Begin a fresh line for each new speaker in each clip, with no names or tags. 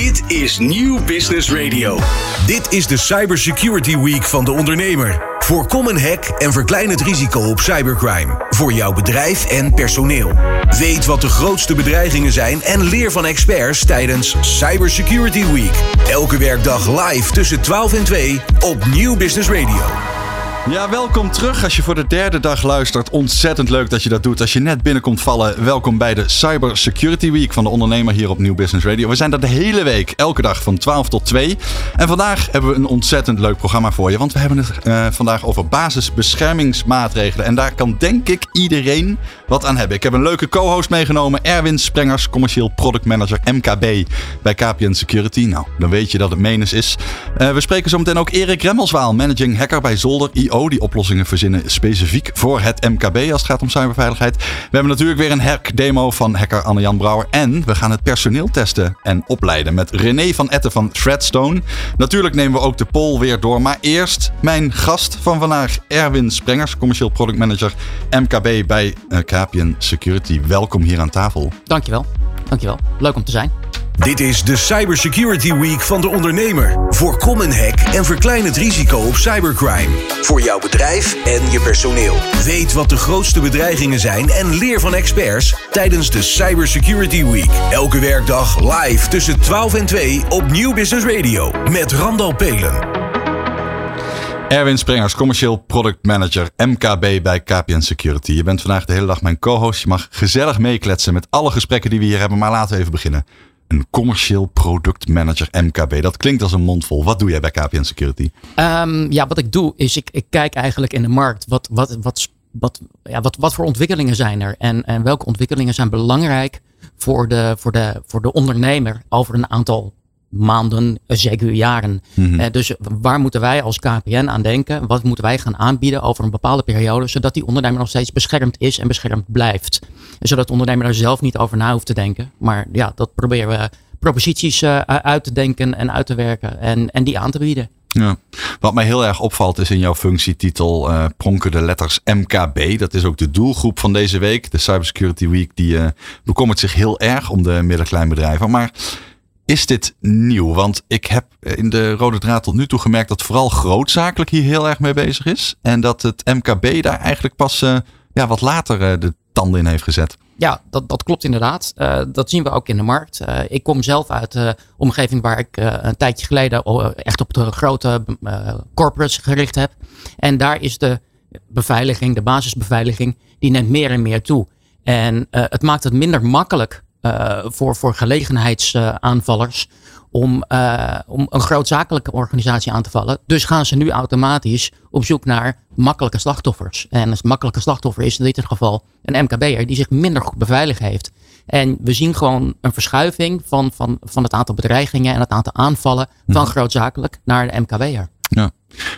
Dit is Nieuw Business Radio. Dit is de Cybersecurity Week van de ondernemer. Voorkom een hack en verklein het risico op cybercrime. Voor jouw bedrijf en personeel. Weet wat de grootste bedreigingen zijn en leer van experts tijdens Cybersecurity Week. Elke werkdag live tussen 12 en 2 op Nieuw Business Radio.
Ja, welkom terug als je voor de derde dag luistert. Ontzettend leuk dat je dat doet. Als je net binnenkomt vallen, welkom bij de Cyber Security Week van de ondernemer hier op Nieuw Business Radio. We zijn er de hele week, elke dag van 12 tot 2. En vandaag hebben we een ontzettend leuk programma voor je, want we hebben het uh, vandaag over basisbeschermingsmaatregelen. En daar kan denk ik iedereen wat aan hebben. Ik heb een leuke co-host meegenomen, Erwin Sprengers, commercieel product manager MKB bij KPN Security. Nou, dan weet je dat het menens is. Uh, we spreken zometeen ook Erik Remmelswaal, managing hacker bij Zolder IO die oplossingen verzinnen specifiek voor het MKB als het gaat om cyberveiligheid. We hebben natuurlijk weer een hack-demo van hacker Anne-Jan Brouwer. En we gaan het personeel testen en opleiden met René van Etten van Threadstone. Natuurlijk nemen we ook de poll weer door. Maar eerst mijn gast van vandaag, Erwin Sprengers, commercieel product manager MKB bij KPN Security. Welkom hier aan tafel.
Dankjewel. Dankjewel. Leuk om te zijn.
Dit is de Cybersecurity Week van de ondernemer. Voorkom een hack en verklein het risico op cybercrime. Voor jouw bedrijf en je personeel. Weet wat de grootste bedreigingen zijn en leer van experts tijdens de Cybersecurity Week. Elke werkdag live tussen 12 en 2 op Nieuw Business Radio met Randal Pelen.
Erwin Sprengers, commercieel product manager MKB bij KPN Security. Je bent vandaag de hele dag mijn co-host. Je mag gezellig meekletsen met alle gesprekken die we hier hebben. Maar laten we even beginnen een commercieel productmanager MKB. Dat klinkt als een mondvol. Wat doe jij bij KPN Security?
Um, ja, wat ik doe is ik, ik kijk eigenlijk in de markt. Wat, wat, wat, wat, ja, wat, wat voor ontwikkelingen zijn er? En, en welke ontwikkelingen zijn belangrijk voor de, voor, de, voor de ondernemer over een aantal maanden, zeker jaren. Mm -hmm. dus waar moeten wij als KPN aan denken? Wat moeten wij gaan aanbieden over een bepaalde periode, zodat die ondernemer nog steeds beschermd is en beschermd blijft? Zodat de ondernemer daar zelf niet over na hoeft te denken. Maar ja, dat proberen we proposities uh, uit te denken en uit te werken en, en die aan te bieden.
Ja. Wat mij heel erg opvalt is in jouw functietitel uh, pronken de letters MKB. Dat is ook de doelgroep van deze week. De Cybersecurity Week die bekommert zich heel erg om de middenkleinbedrijven. Maar is dit nieuw? Want ik heb in de rode draad tot nu toe gemerkt dat vooral grootzakelijk hier heel erg mee bezig is. En dat het MKB daar eigenlijk pas uh, ja, wat later uh, de tanden in heeft gezet.
Ja, dat, dat klopt inderdaad. Uh, dat zien we ook in de markt. ik kom zelf uit de omgeving waar ik een tijdje geleden echt op de grote corporates gericht heb. En daar is de beveiliging, de basisbeveiliging, die neemt meer en meer toe. En het maakt het minder makkelijk voor, voor gelegenheidsaanvallers om, uh, om een grootzakelijke organisatie aan te vallen. Dus gaan ze nu automatisch op zoek naar makkelijke slachtoffers. En een makkelijke slachtoffer is in dit geval een MKB'er die zich minder goed beveiligd heeft. En we zien gewoon een verschuiving van, van, van het aantal bedreigingen en het aantal aanvallen van mhm. grootzakelijk naar de MKB'er.
Ja.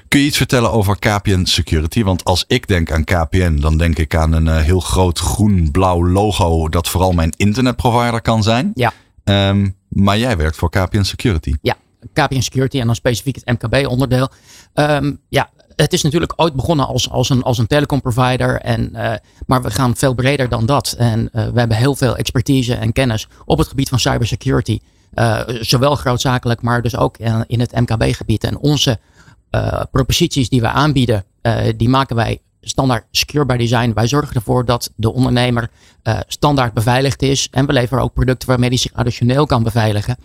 Kun je iets vertellen over KPN Security? Want als ik denk aan KPN, dan denk ik aan een uh, heel groot groen-blauw logo dat vooral mijn internetprovider kan zijn.
Ja.
Um, maar jij werkt voor KPN Security.
Ja, KPN Security en dan specifiek het MKB-onderdeel. Um, ja, het is natuurlijk ooit begonnen als, als een, als een telecomprovider. En, uh, maar we gaan veel breder dan dat. En uh, we hebben heel veel expertise en kennis op het gebied van cybersecurity. Uh, zowel grootzakelijk, maar dus ook in het MKB-gebied. En onze uh, proposities die we aanbieden, uh, die maken wij standaard secure by design. Wij zorgen ervoor dat de ondernemer uh, standaard beveiligd is. En we leveren ook producten waarmee hij zich additioneel kan beveiligen.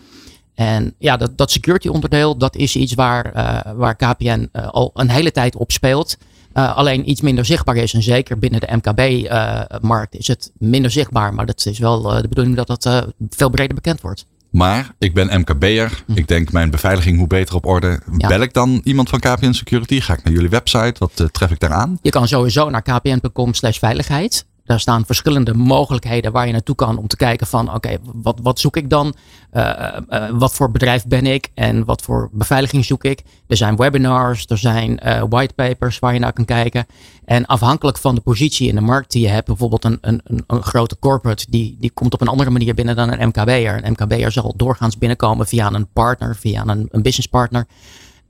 En ja, dat, dat security onderdeel, dat is iets waar, waar KPN al een hele tijd op speelt. alleen iets minder zichtbaar is. En zeker binnen de MKB-markt is het minder zichtbaar. Maar dat is wel de bedoeling dat dat veel breder bekend wordt.
Maar ik ben MKB'er. Hm. Ik denk mijn beveiliging moet beter op orde. Ja. Bel ik dan iemand van KPN Security? Ga ik naar jullie website? Wat uh, tref ik daar aan?
Je kan sowieso naar kpn.com slash veiligheid. Daar staan verschillende mogelijkheden waar je naartoe kan om te kijken van oké, wat, wat zoek ik dan? Uh, uh, wat voor bedrijf ben ik en wat voor beveiliging zoek ik? Er zijn webinars, er zijn whitepapers waar je naar kan kijken. En afhankelijk van de positie in de markt die je hebt, bijvoorbeeld een, een, een grote corporate, die, die komt op een andere manier binnen dan een MKB'er. Een MKB'er zal doorgaans binnenkomen via een partner, via een, een business partner.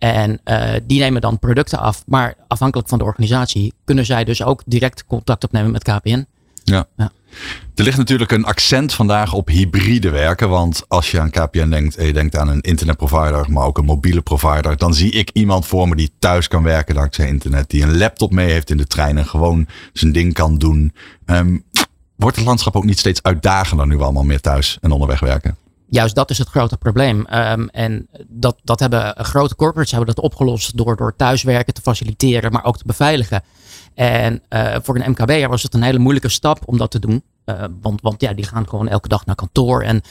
En uh, die nemen dan producten af. Maar afhankelijk van de organisatie kunnen zij dus ook direct contact opnemen met KPN.
Ja.
Ja.
Er ligt natuurlijk een accent vandaag op hybride werken. Want als je aan KPN denkt en je denkt aan een internetprovider, maar ook een mobiele provider, dan zie ik iemand voor me die thuis kan werken dankzij internet. Die een laptop mee heeft in de trein en gewoon zijn ding kan doen. Ehm, wordt het landschap ook niet steeds uitdagender nu we allemaal meer thuis en onderweg werken?
Juist dat is het grote probleem. Ehm, en dat, dat hebben grote corporates hebben dat opgelost door, door thuiswerken te faciliteren, maar ook te beveiligen. En eh, voor een MKB'er was het een hele moeilijke stap om dat te doen. Uh, want, want ja, die gaan gewoon elke dag naar kantoor. En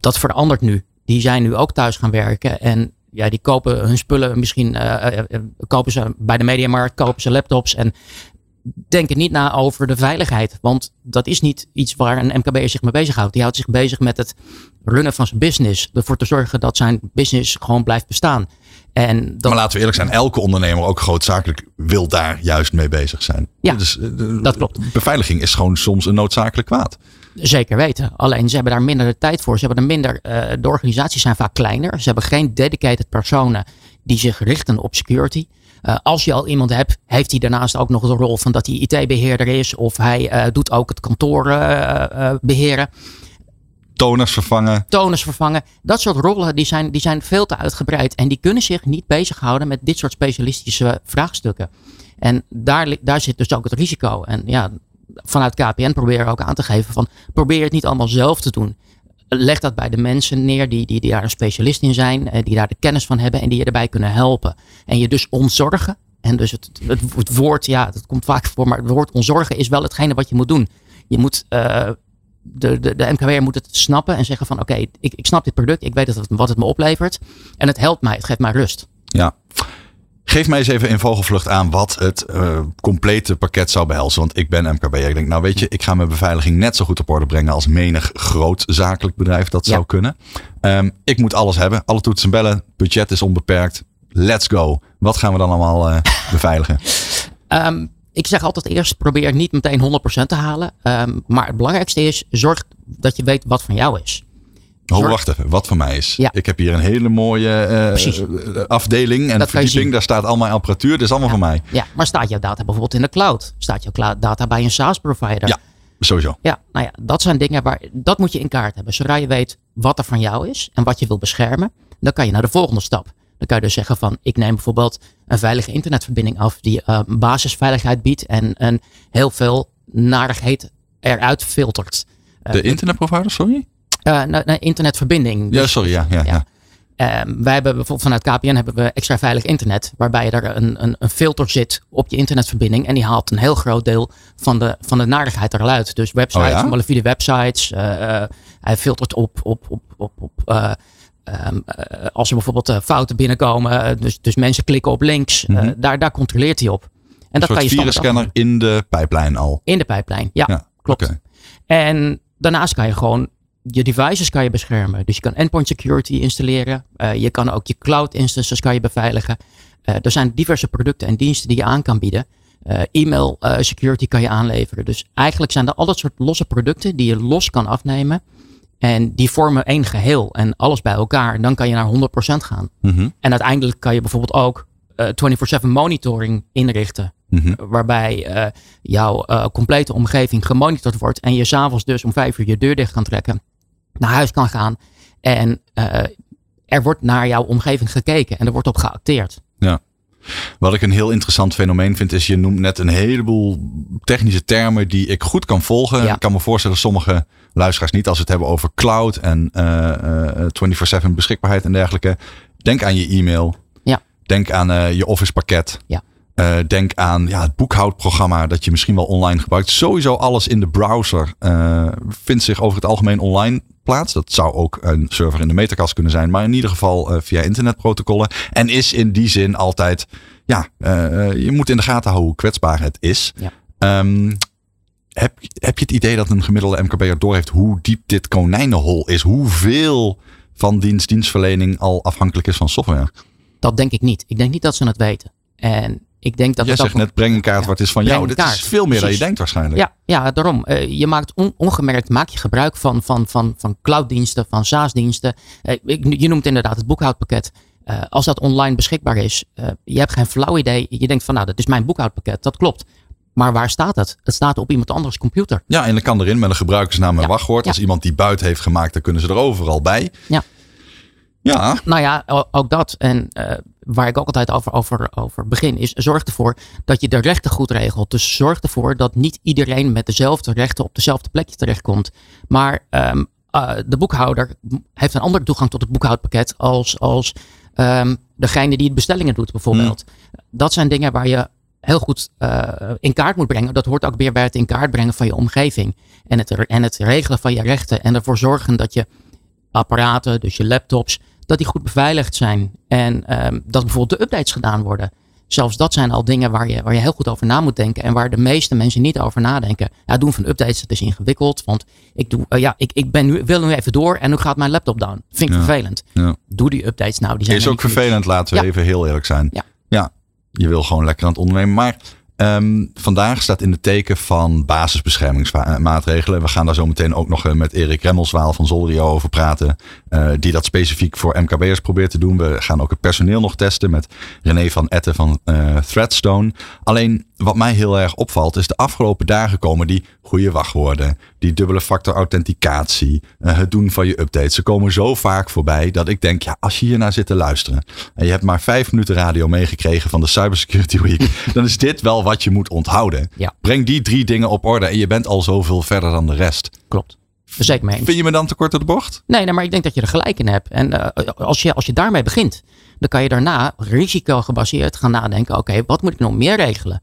dat verandert nu. Die zijn nu ook thuis gaan werken. En ja, die kopen hun spullen misschien. kopen ze bij de mediamarkt, kopen ze laptops. En denken niet na over de veiligheid. Want dat is niet iets waar een MKB'er zich mee bezighoudt. Die houdt zich bezig met het runnen van zijn business. Ervoor te zorgen dat zijn business gewoon blijft bestaan. En dat,
maar laten we eerlijk zijn, elke ondernemer, ook grootzakelijk, wil daar juist mee bezig zijn.
Ja,
dus,
dat klopt.
Beveiliging is gewoon soms een noodzakelijk kwaad.
Zeker weten. Alleen ze hebben daar minder de tijd voor. Ze hebben er minder. Uh, de organisaties zijn vaak kleiner. Ze hebben geen dedicated personen die zich richten op security. Uh, als je al iemand hebt, heeft hij daarnaast ook nog de rol van dat hij IT-beheerder is. Of hij uh, doet ook het kantoor beheren
toners vervangen.
Toners vervangen. Dat soort rollen die zijn, die zijn veel te uitgebreid. En die kunnen zich niet bezighouden met dit soort specialistische vraagstukken. En daar, daar zit dus ook het risico. En ja, vanuit KPN proberen we ook aan te geven van probeer het niet allemaal zelf te doen. Leg dat bij de mensen neer die, die, die daar een specialist in zijn, eh, die daar de kennis van hebben en die je erbij kunnen helpen. En je dus ontzorgen. En dus het, het, woord, ja, dat komt vaak voor, maar het woord ontzorgen is wel hetgene wat je moet doen. Je moet uh, de, de, de MKW'er moet het snappen en zeggen van oké, ik, ik snap dit product, ik weet het, wat het me oplevert en het helpt mij, het geeft mij rust.
Ja. Geef mij eens even in vogelvlucht aan wat het uh, complete pakket zou behelzen. Want ik ben MKB'er. Ik denk, nou weet je, ik ga mijn beveiliging net zo goed op orde brengen als menig groot zakelijk bedrijf dat zou kunnen. Um, ik moet alles hebben. Alle toetsen en bellen. Budget is onbeperkt. Let's go. Wat gaan we dan allemaal uh, beveiligen?
Um, ik zeg altijd eerst, probeer niet meteen 100% te halen. Um, maar het belangrijkste is, zorg dat je weet wat van jou is.
Oh, wacht even. Wat van mij is.
Ja.
Ik heb hier een hele mooie uh, afdeling en verdieping. Daar staat al mijn apparatuur. Dat is allemaal
ja.
van mij.
Ja, maar staat jouw data bijvoorbeeld in de cloud? Staat jouw data bij een SaaS provider?
Ja, sowieso.
Ja, nou ja, dat zijn dingen waar, dat moet je in kaart hebben. Zodra je weet wat er van jou is en wat je wil beschermen, dan kan je naar de volgende stap. Dan kan je dus zeggen van ik neem bijvoorbeeld een veilige internetverbinding af die uh, basisveiligheid biedt en, en heel veel narigheid eruit filtert.
Uh, de internetprovider, sorry?
Uh, nou, internetverbinding.
Ja, dus, sorry, ja. ja, ja.
ja. wij hebben bijvoorbeeld vanuit KPN hebben we extra veilig internet, waarbij er een, een, een, filter zit op je internetverbinding en die haalt een heel groot deel van de, van de narigheid eruit. Dus websites,
oh, ja?
malafide websites, hij filtert op, op, op, op, op Um, uh, als er bijvoorbeeld fouten binnenkomen, dus, dus mensen klikken op links, mm -hmm. daar, daar controleert hij op. En
dat kan je virusscanner in de pijplijn al.
In de pijplijn, ja, ja klopt. Okay. En daarnaast kan je gewoon je devices kan je beschermen. Dus je kan endpoint security installeren. Uh, je kan ook je cloud instances kan je beveiligen. er zijn diverse producten en diensten die je aan kan bieden. e-mail security kan je aanleveren. Dus eigenlijk zijn er al dat soort losse producten die je los kan afnemen. En die vormen één geheel en alles bij elkaar. Dan kan je naar 100% gaan.
Mm -hmm.
En uiteindelijk kan je bijvoorbeeld ook uh, 24/7 monitoring inrichten.
Mm -hmm.
Waarbij jouw complete omgeving gemonitord wordt. En je s'avonds dus om vijf uur je deur dicht kan trekken. Naar huis kan gaan. En uh, er wordt naar jouw omgeving gekeken. En er wordt op geacteerd.
Ja. Wat ik een heel interessant fenomeen vind, is je noemt net een heleboel technische termen die ik goed kan volgen.
Ja.
Ik kan me voorstellen, sommige luisteraars niet als we het hebben over cloud en uh, uh, 24/7 beschikbaarheid en dergelijke. Denk aan je e-mail.
Ja.
Denk aan uh, je Office pakket.
Ja.
Uh, denk aan ja, het boekhoudprogramma dat je misschien wel online gebruikt. Sowieso alles in de browser uh, vindt zich over het algemeen online plaats. Dat zou ook een server in de meterkast kunnen zijn. Maar in ieder geval uh, via internetprotocollen. En is in die zin altijd... Ja, je moet in de gaten houden hoe kwetsbaar het is.
Ja.
Um, heb, heb je het idee dat een gemiddelde MKB'er doorheeft hoe diep dit konijnenhol is? Hoeveel van dienst, dienstverlening al afhankelijk is van software?
Dat denk ik niet. Ik denk niet dat ze het weten. En ik denk dat
Jij zegt net, breng een kaart ja, wat is van jou. Dit
kaart.
is veel meer Precies. dan je denkt waarschijnlijk.
Ja, ja daarom. Uh, je maakt on, ongemerkt maak je gebruik van, van, van, van clouddiensten, van SaaS-diensten. Uh, je noemt inderdaad het boekhoudpakket. Uh, als dat online beschikbaar is, je hebt geen flauw idee. Je denkt van nou, dat is mijn boekhoudpakket. Dat klopt. Maar waar staat het? Het staat op iemand anders computer.
Ja, en dan kan erin met een gebruikersnaam en
Ja.
wachtwoord.
Ja.
Als iemand die buiten heeft gemaakt, dan kunnen ze er overal bij.
Ja.
Ja,
Nou ja, ook dat. En eh, waar ik ook altijd over, over, over begin, is zorg ervoor dat je de rechten goed regelt. Dus zorg ervoor dat niet iedereen met dezelfde rechten op dezelfde plekje terechtkomt. Maar ehm, eh, de boekhouder heeft een andere toegang tot het boekhoudpakket als, als ehm, degene die het bestellingen doet, bijvoorbeeld. Dat zijn dingen waar je heel goed eh, in kaart moet brengen. Dat hoort ook weer bij het in kaart brengen van je omgeving. En het, en het regelen van je rechten. En ervoor zorgen dat je apparaten, dus je laptops, dat die goed beveiligd zijn. En ehm, dat bijvoorbeeld de updates gedaan worden. Zelfs dat zijn al dingen waar je, waar je heel goed over na moet denken. En waar de meeste mensen niet over nadenken. Ja, doen van updates, dat is ingewikkeld. Want ik, doe, eh, ja, ik, ik ben nu, wil nu even door en nu gaat mijn laptop down. Vind ik
Ja.
vervelend.
ja.
Doe die updates nou. Die zijn
is ook vervelend, laten we
Ja.
even heel eerlijk zijn.
Ja.
ja, je wil gewoon lekker aan het ondernemen. Maar ehm, vandaag staat in het teken van basisbeschermingsmaatregelen. We gaan daar zo meteen ook nog eh, met Erik Remmelswaal van Zolrio over praten. Eh, die dat specifiek voor MKB'ers probeert te doen. We gaan ook het personeel nog testen met René van Etten van eh, Threadstone. Alleen wat mij heel erg opvalt is de afgelopen dagen komen die goede wachtwoorden. Die dubbele factor authenticatie. eh, het doen van je updates. Ze komen zo vaak voorbij dat ik denk, ja, als je hier naar zit te luisteren. En je hebt maar vijf minuten radio meegekregen van de Cybersecurity Week. dan is dit wel wat je moet onthouden.
Ja.
Breng die drie dingen op orde en je bent al zoveel verder dan de rest.
Klopt. Zeker mee.
Vind je me dan te kort door de bocht?
Nee, nee, maar ik denk dat je er gelijk in hebt. En eh, als, je, als je daarmee begint, dan kan je daarna risicogebaseerd gaan nadenken. Oké, wat moet ik nog meer regelen?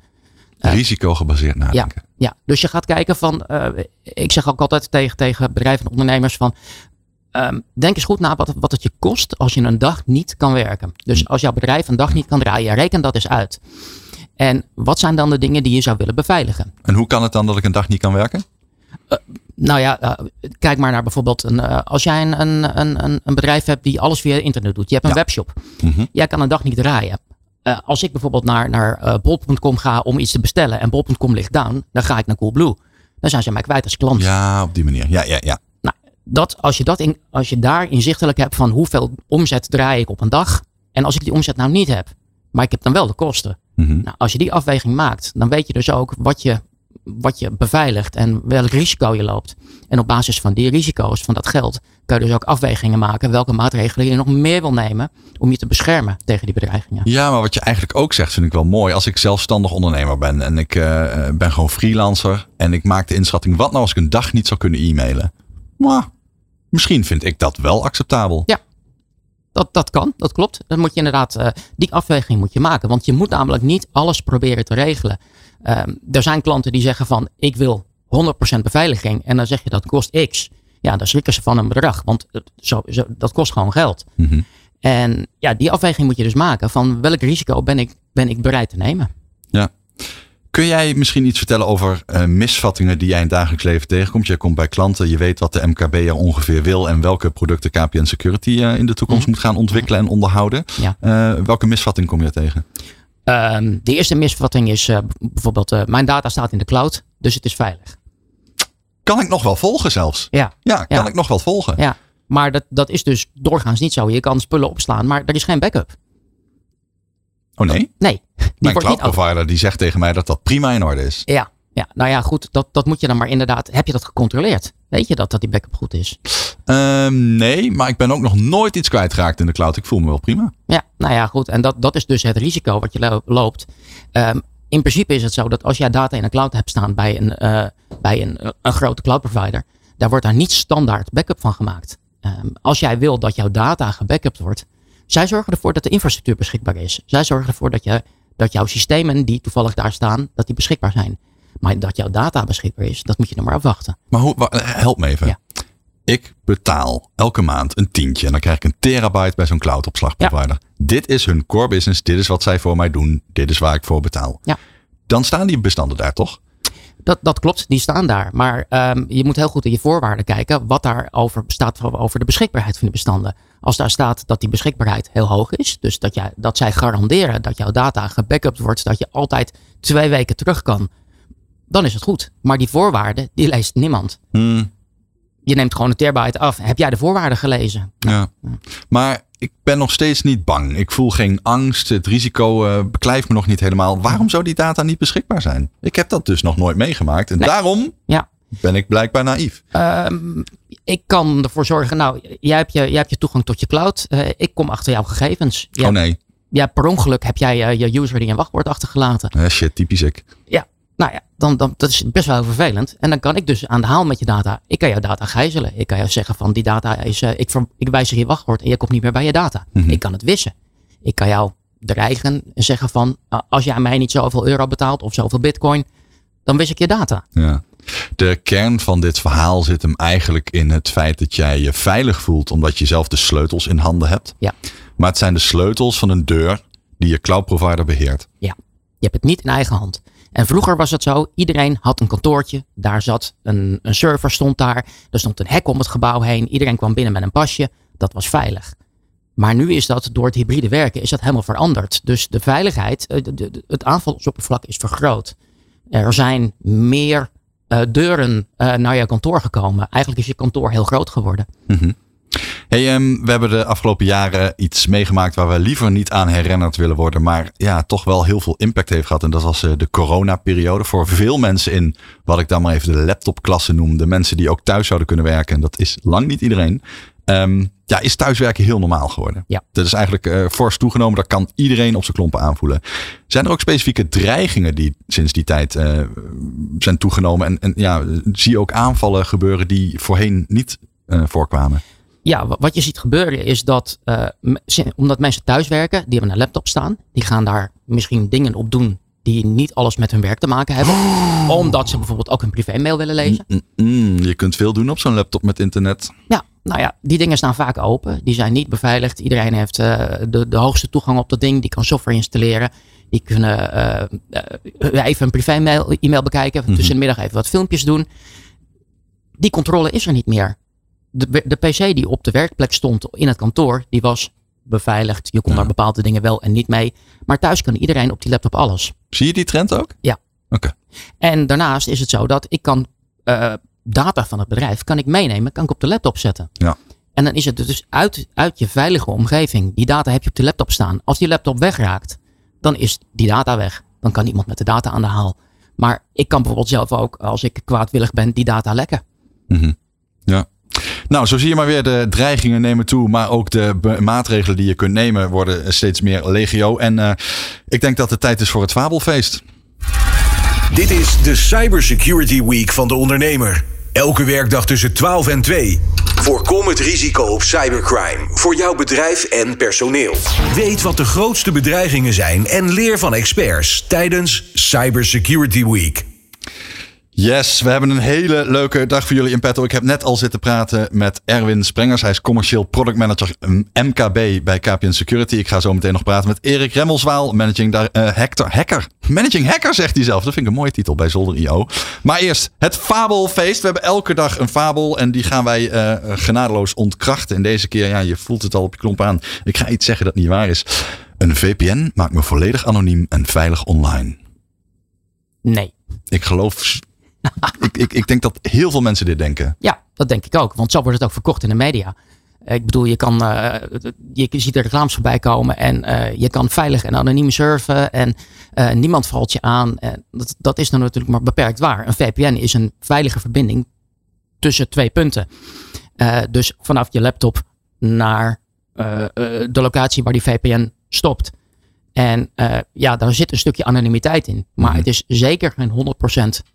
Eh,
Risico gebaseerd
Ja,
nadenken.
ja, dus je gaat kijken van, eh, ik zeg ook altijd tegen, tegen bedrijven en ondernemers van, ehm, denk eens goed na wat, wat het je kost als je een dag niet kan werken. Dus als jouw bedrijf een dag niet kan draaien, reken dat eens uit. En wat zijn dan de dingen die je zou willen beveiligen?
En hoe kan het dan dat ik een dag niet kan werken?
Nou ja, eh, kijk maar naar bijvoorbeeld een, eh, als jij een, een, een, een- bedrijf hebt die alles via internet doet. Je hebt een
Ja.
webshop.
Mhm.
Jij kan een dag niet draaien. Eh, als ik bijvoorbeeld naar, naar bol.com ga om iets te bestellen en bol.com ligt down, dan ga ik naar Coolblue. Dan zijn ze mij kwijt als klant.
Ja, op die manier. Ja, ja, ja.
Nou, dat, als, je dat in, als je daar inzichtelijk hebt van hoeveel omzet draai ik op een dag. En als ik die omzet nou niet heb, maar ik heb dan wel de kosten.
Mhm.
Nou, als je die afweging maakt, dan weet je dus ook wat je, wat je beveiligt en welk risico je loopt. En op basis van die risico's, van dat geld, kan je dus ook afwegingen maken welke maatregelen je nog meer wil nemen om je te beschermen tegen die bedreigingen.
Ja, maar wat je eigenlijk ook zegt, vind ik wel mooi. Als ik zelfstandig ondernemer ben en ik eh, eh, ben gewoon freelancer en ik maak de inschatting, wat nou als ik een dag niet zou kunnen e-mailen? Maar misschien vind ik dat wel acceptabel.
Ja. Dat, dat kan, dat klopt. Dan moet je inderdaad, eh, die afweging moet je maken. Want je moet namelijk niet alles proberen te regelen. Ehm, er zijn klanten die zeggen van, ik wil 100% beveiliging. En dan zeg je dat kost x. Ja, dan schrikken ze van een bedrag. Want het- zo, zo, dat kost gewoon geld.
Mhm.
En ja, die afweging moet je dus maken. Van welk risico ben ik, ben ik bereid te nemen?
Ja. Kun jij misschien iets vertellen over eh, misvattingen die jij in het dagelijks leven tegenkomt? Jij komt bij klanten, je weet wat de MKB er ongeveer wil en welke producten KPN Security eh, in de toekomst
Mhm.
moet gaan ontwikkelen en onderhouden.
Ja.
Eh, welke misvatting kom je tegen?
Ehm, de eerste misvatting is eh, bijvoorbeeld, eh, mijn data staat in de cloud, dus het is veilig.
Kan ik nog wel volgen zelfs?
Ja,
Ja, kan
Ja.
ik nog wel volgen?
ja. Maar dat, dat is dus doorgaans niet zo. Je kan spullen opslaan, maar er is geen backup.
Oh nee?
Nee, die
Mijn cloud provider die zegt tegen mij dat dat prima in orde is.
Ja, ja, nou ja, goed. Dat, dat moet je dan maar inderdaad. Heb je dat gecontroleerd? Weet je dat, dat die backup goed is?
Ehm, nee, maar ik ben ook nog nooit iets kwijtgeraakt in de cloud. Ik voel me wel prima.
Ja, nou ja, goed. En dat, dat is dus het risico wat je lo- loopt. Ehm, in principe is het zo dat als jij data in een cloud hebt staan bij een, eh, bij een, een grote cloud provider, daar wordt daar niet standaard backup van gemaakt. Ehm, als jij wil dat jouw data gebackupt wordt, zij zorgen ervoor dat de infrastructuur beschikbaar is. Zij zorgen ervoor dat, je, dat jouw systemen die toevallig daar staan, dat die beschikbaar zijn. Maar dat jouw data beschikbaar is, dat moet je dan maar afwachten.
Maar hoe, wa- help me even.
Ja.
Ik betaal elke maand een tientje en dan krijg ik een terabyte bij zo'n cloudopslagprovider. Dit is hun core business. Dit is wat zij voor mij doen. Dit is waar ik voor betaal.
Ja.
Dan staan die bestanden daar toch?
Dat, dat klopt, die staan daar. Maar ehm, je moet heel goed in je voorwaarden kijken wat daarover staat over de beschikbaarheid van die bestanden. Als daar staat dat die beschikbaarheid heel hoog is, dus dat, jij, dat zij garanderen dat jouw data gebackupt wordt, dat je altijd twee weken terug kan, dan is het goed. Maar die voorwaarden, die leest niemand.
Hmm.
je neemt gewoon een terabyte af. Heb jij de voorwaarden gelezen?
Ja. Maar ik ben nog steeds niet bang. Ik voel geen angst. Het risico uh, beklijft me nog niet helemaal. Waarom zou die data niet beschikbaar zijn? Ik heb dat dus nog nooit meegemaakt. En daarom ja. ben ik blijkbaar naïef.
Um, ik kan ervoor zorgen. Nou, jij hebt je, jij hebt je toegang tot je cloud. Uh, ik kom achter jouw gegevens.
Jij, oh nee.
Ja, per ongeluk heb jij uh, je user die een wachtwoord achtergelaten.
Ja, shit, typisch ik.
Ja, nou ja, dan, dan, dat is best wel vervelend. En dan kan ik dus aan de haal met je data. Ik kan jouw data gijzelen. Ik kan jou zeggen van die data is, uh, ik, ik wijzig je wachtwoord en je komt niet meer bij je data. Mhm. Ik kan het wissen. Ik kan jou dreigen en zeggen van uh, als jij mij niet zoveel euro betaalt of zoveel bitcoin, dan wist ik je data.
Ja. De kern van dit verhaal zit hem eigenlijk in het feit dat jij je veilig voelt omdat je zelf de sleutels in handen hebt.
Ja.
Maar het zijn de sleutels van een deur die je cloud provider beheert.
Ja. Je hebt het niet in eigen hand. En vroeger was het zo, iedereen had een kantoortje. Daar zat een, een server stond daar. Er stond een hek om het gebouw heen. Iedereen kwam binnen met een pasje. Dat was veilig. Maar nu is dat door het hybride werken is dat helemaal veranderd. Dus de veiligheid, eh, het aanvalsoppervlak is vergroot. Er zijn meer uh, deuren uh, naar je kantoor gekomen. Eigenlijk is je kantoor heel groot geworden.
Mm Hey, um, we hebben de afgelopen jaren iets meegemaakt waar we liever niet aan herinnerd willen worden, maar ja, toch wel heel veel impact heeft gehad. En dat was uh, de coronaperiode. Voor veel mensen in wat ik dan maar even de laptopklasse noem, de mensen die ook thuis zouden kunnen werken. En dat is lang niet iedereen. Um, ja, is thuiswerken heel normaal geworden.
Ja.
Dat is eigenlijk uh, fors toegenomen. Daar kan iedereen op zijn klompen aanvoelen. Zijn er ook specifieke dreigingen die sinds die tijd uh, zijn toegenomen? En, en ja, zie je ook aanvallen gebeuren die voorheen niet uh, voorkwamen?
Ja, wat je ziet gebeuren is dat, uh, omdat mensen thuiswerken, die hebben een laptop staan, die gaan daar misschien dingen op doen die niet alles met hun werk te maken hebben. Oh. Omdat ze bijvoorbeeld ook een privé-mail willen lezen. Mm,
mm, mm. je kunt veel doen op zo'n laptop met internet.
Ja, nou ja, die dingen staan vaak open. Die zijn niet beveiligd. Iedereen heeft uh, de, de hoogste toegang op dat ding. Die kan software installeren. Die kunnen uh, even een privé-mail e-mail bekijken. Mm -hmm. Tussen de middag even wat filmpjes doen. Die controle is er niet meer de, de PC die op de werkplek stond in het kantoor, die was beveiligd. Je kon daar bepaalde dingen wel en niet mee. Maar thuis kan iedereen op die laptop alles.
Zie je die trend ook?
Ja.
Oké.
En daarnaast is het zo dat ik kan uh, data van het bedrijf kan ik meenemen, kan ik op de laptop zetten.
Ja.
En dan is het dus uit, uit je veilige omgeving. Die data heb je op de laptop staan. Als die laptop wegraakt, dan is die data weg. Dan kan iemand met de data aan de haal. Maar ik kan bijvoorbeeld zelf ook, als ik kwaadwillig ben, die data lekken.
Mm Ja. Nou, zo zie je maar weer de dreigingen nemen toe, maar ook de maatregelen die je kunt nemen worden steeds meer legio. En uh, ik denk dat het tijd is voor het Fabelfeest.
Dit is de Cybersecurity Week van de ondernemer. Elke werkdag tussen 12 en 2. Voorkom het risico op cybercrime voor jouw bedrijf en personeel. Weet wat de grootste bedreigingen zijn en leer van experts tijdens Cybersecurity Week.
Yes, we hebben een hele leuke dag voor jullie in petto. Ik heb net al zitten praten met Erwin Sprengers. Hij is commercieel product manager MKB bij KPN Security. Ik ga zo meteen nog praten met Erik Remmelswaal, managing uh, Hector, hacker. Managing hacker zegt hij zelf. Dat vind ik een mooie titel bij Zolder.io. Maar eerst het Fabelfeest. We hebben elke dag een fabel en die gaan wij uh, genadeloos ontkrachten. En deze keer, ja, je voelt het al op je klomp aan. Ik ga iets zeggen dat niet waar is. Een VPN maakt me volledig anoniem en veilig online.
Nee.
Ik geloof ik, ik, ik denk dat heel veel mensen dit denken.
Ja, dat denk ik ook. Want zo wordt het ook verkocht in de media. Ik bedoel, je, kan, uh, je ziet er reclames voorbij komen en uh, je kan veilig en anoniem surfen en uh, niemand valt je aan. dat, dat is dan natuurlijk maar beperkt waar. Een VPN is een veilige verbinding tussen twee punten. dus vanaf je laptop naar de locatie waar die VPN stopt. En ja, daar zit een stukje anonimiteit in. Maar mm het is zeker geen 100%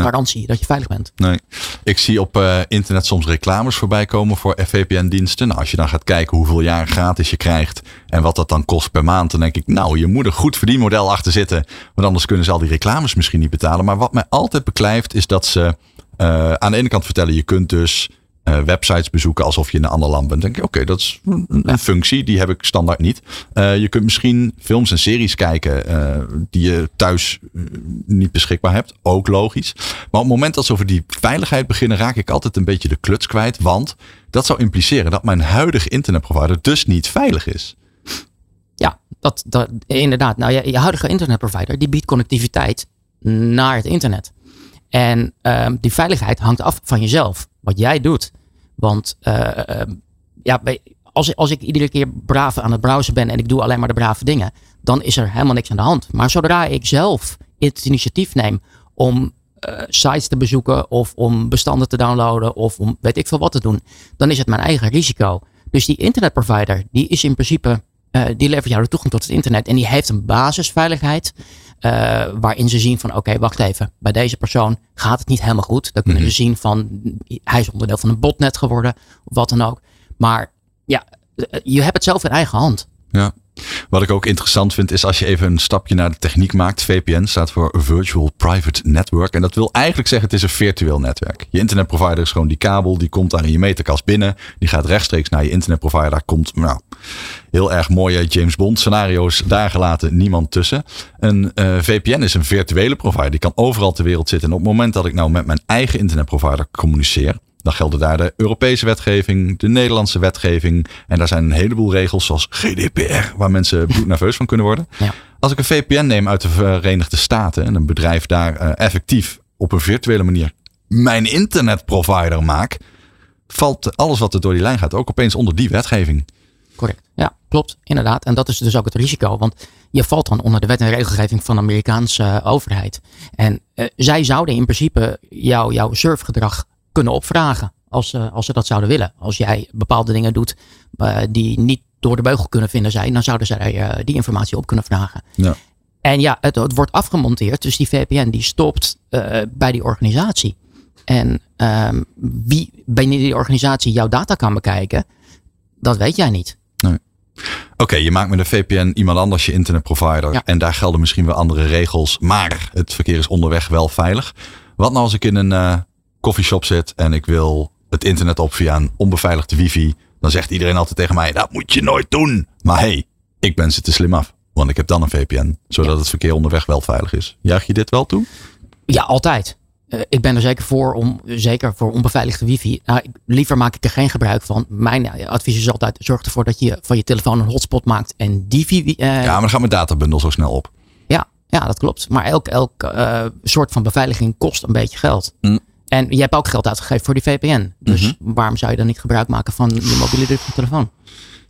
garantie dat je veilig bent.
Nee. Ik zie op uh, internet soms reclames voorbij komen voor VPN-diensten. Nou, als je dan gaat kijken hoeveel jaar gratis je krijgt en wat dat dan kost per maand, dan denk ik, nou, je moet een goed verdienmodel achter zitten. Want anders kunnen ze al die reclames misschien niet betalen. Maar wat mij altijd beklijft, is dat ze uh, aan de ene kant vertellen, je kunt dus uh, websites bezoeken alsof je in een ander land bent. denk ik, oké, dat is een, functie, die heb ik standaard niet. Uh, je kunt misschien films en series kijken uh, die je thuis niet beschikbaar hebt. Ook logisch. Maar op het moment dat ze over die veiligheid beginnen, raak ik altijd een beetje de kluts kwijt. Want dat zou impliceren dat mijn huidige internetprovider dus niet veilig is.
Ja, dat, dat inderdaad. Nou, je, je huidige internetprovider die biedt connectiviteit naar het internet. En um, die veiligheid hangt af van jezelf wat jij doet. Want uh, ja, als, als ik iedere keer braaf aan het browsen ben en ik doe alleen maar de brave dingen, dan is er helemaal niks aan de hand. Maar zodra ik zelf het initiatief neem om uh, sites te bezoeken of om bestanden te downloaden of om weet ik veel wat te doen, dan is het mijn eigen risico. Dus die internetprovider, die is in principe, uh, die levert jou de toegang tot het internet en die heeft een basisveiligheid. Uh, waarin ze zien van oké, okay, wacht even, bij deze persoon gaat het niet helemaal goed. Dan kunnen mm -hmm. ze zien van hij is onderdeel van een botnet geworden of wat dan ook. Maar ja, je hebt het zelf in eigen hand.
Ja. Wat ik ook interessant vind is als je even een stapje naar de techniek maakt. VPN staat voor Virtual Private Network. En dat wil eigenlijk zeggen het is een virtueel netwerk. Je internetprovider is gewoon die kabel. Die komt daar in je meterkast binnen. Die gaat rechtstreeks naar je internetprovider. Daar komt nou, heel erg mooie James Bond scenario's daar gelaten. Niemand tussen. Een uh, VPN is een virtuele provider. Die kan overal ter wereld zitten. En op het moment dat ik nou met mijn eigen internetprovider communiceer dan gelden daar de Europese wetgeving, de Nederlandse wetgeving. En daar zijn een heleboel regels zoals GDPR, waar mensen nerveus van kunnen worden. Ja. Als ik een VPN neem uit de Verenigde Staten en een bedrijf daar uh, effectief op een virtuele manier mijn internetprovider maak, valt alles wat er door die lijn gaat ook opeens onder die wetgeving.
Correct. Ja, klopt. Inderdaad. En dat is dus ook het risico. Want je valt dan onder de wet en regelgeving van de Amerikaanse uh, overheid. En uh, zij zouden in principe jou, jouw surfgedrag kunnen opvragen. Als, ze, als ze dat zouden willen. Als jij bepaalde dingen doet uh, die niet door de beugel kunnen vinden zijn, dan zouden zij uh, die informatie op kunnen vragen. Ja. En ja, het, het, wordt afgemonteerd. Dus die VPN die stopt uh, bij die organisatie. En um, wie binnen die organisatie jouw data kan bekijken, dat weet jij niet.
Nee. Oké, okay, je maakt met een VPN iemand anders je internetprovider. Ja. En daar gelden misschien wel andere regels. Maar het verkeer is onderweg wel veilig. Wat nou als ik in een koffieshop zit en ik wil het internet op via een onbeveiligde wifi, dan zegt iedereen altijd tegen mij, dat moet je nooit doen. Maar hey, ik ben ze te slim af. Want ik heb dan een VPN, zodat het verkeer onderweg wel veilig is. Juich je dit wel toe?
Ja, altijd. Uh, ik ben er zeker voor om, zeker voor onbeveiligde wifi. Nou, ik, liever maak ik er geen gebruik van. Mijn advies is altijd, zorg ervoor dat je van je telefoon een hotspot maakt en die wifi... Uh,
ja, maar dan gaat mijn databundel zo snel op.
Ja, ja dat klopt. Maar elk, elk uh, soort van beveiliging kost een beetje geld. Mm. En je hebt ook geld uitgegeven voor die VPN. Dus mm -hmm. waarom zou je dan niet gebruik maken van je mobiele telefoon?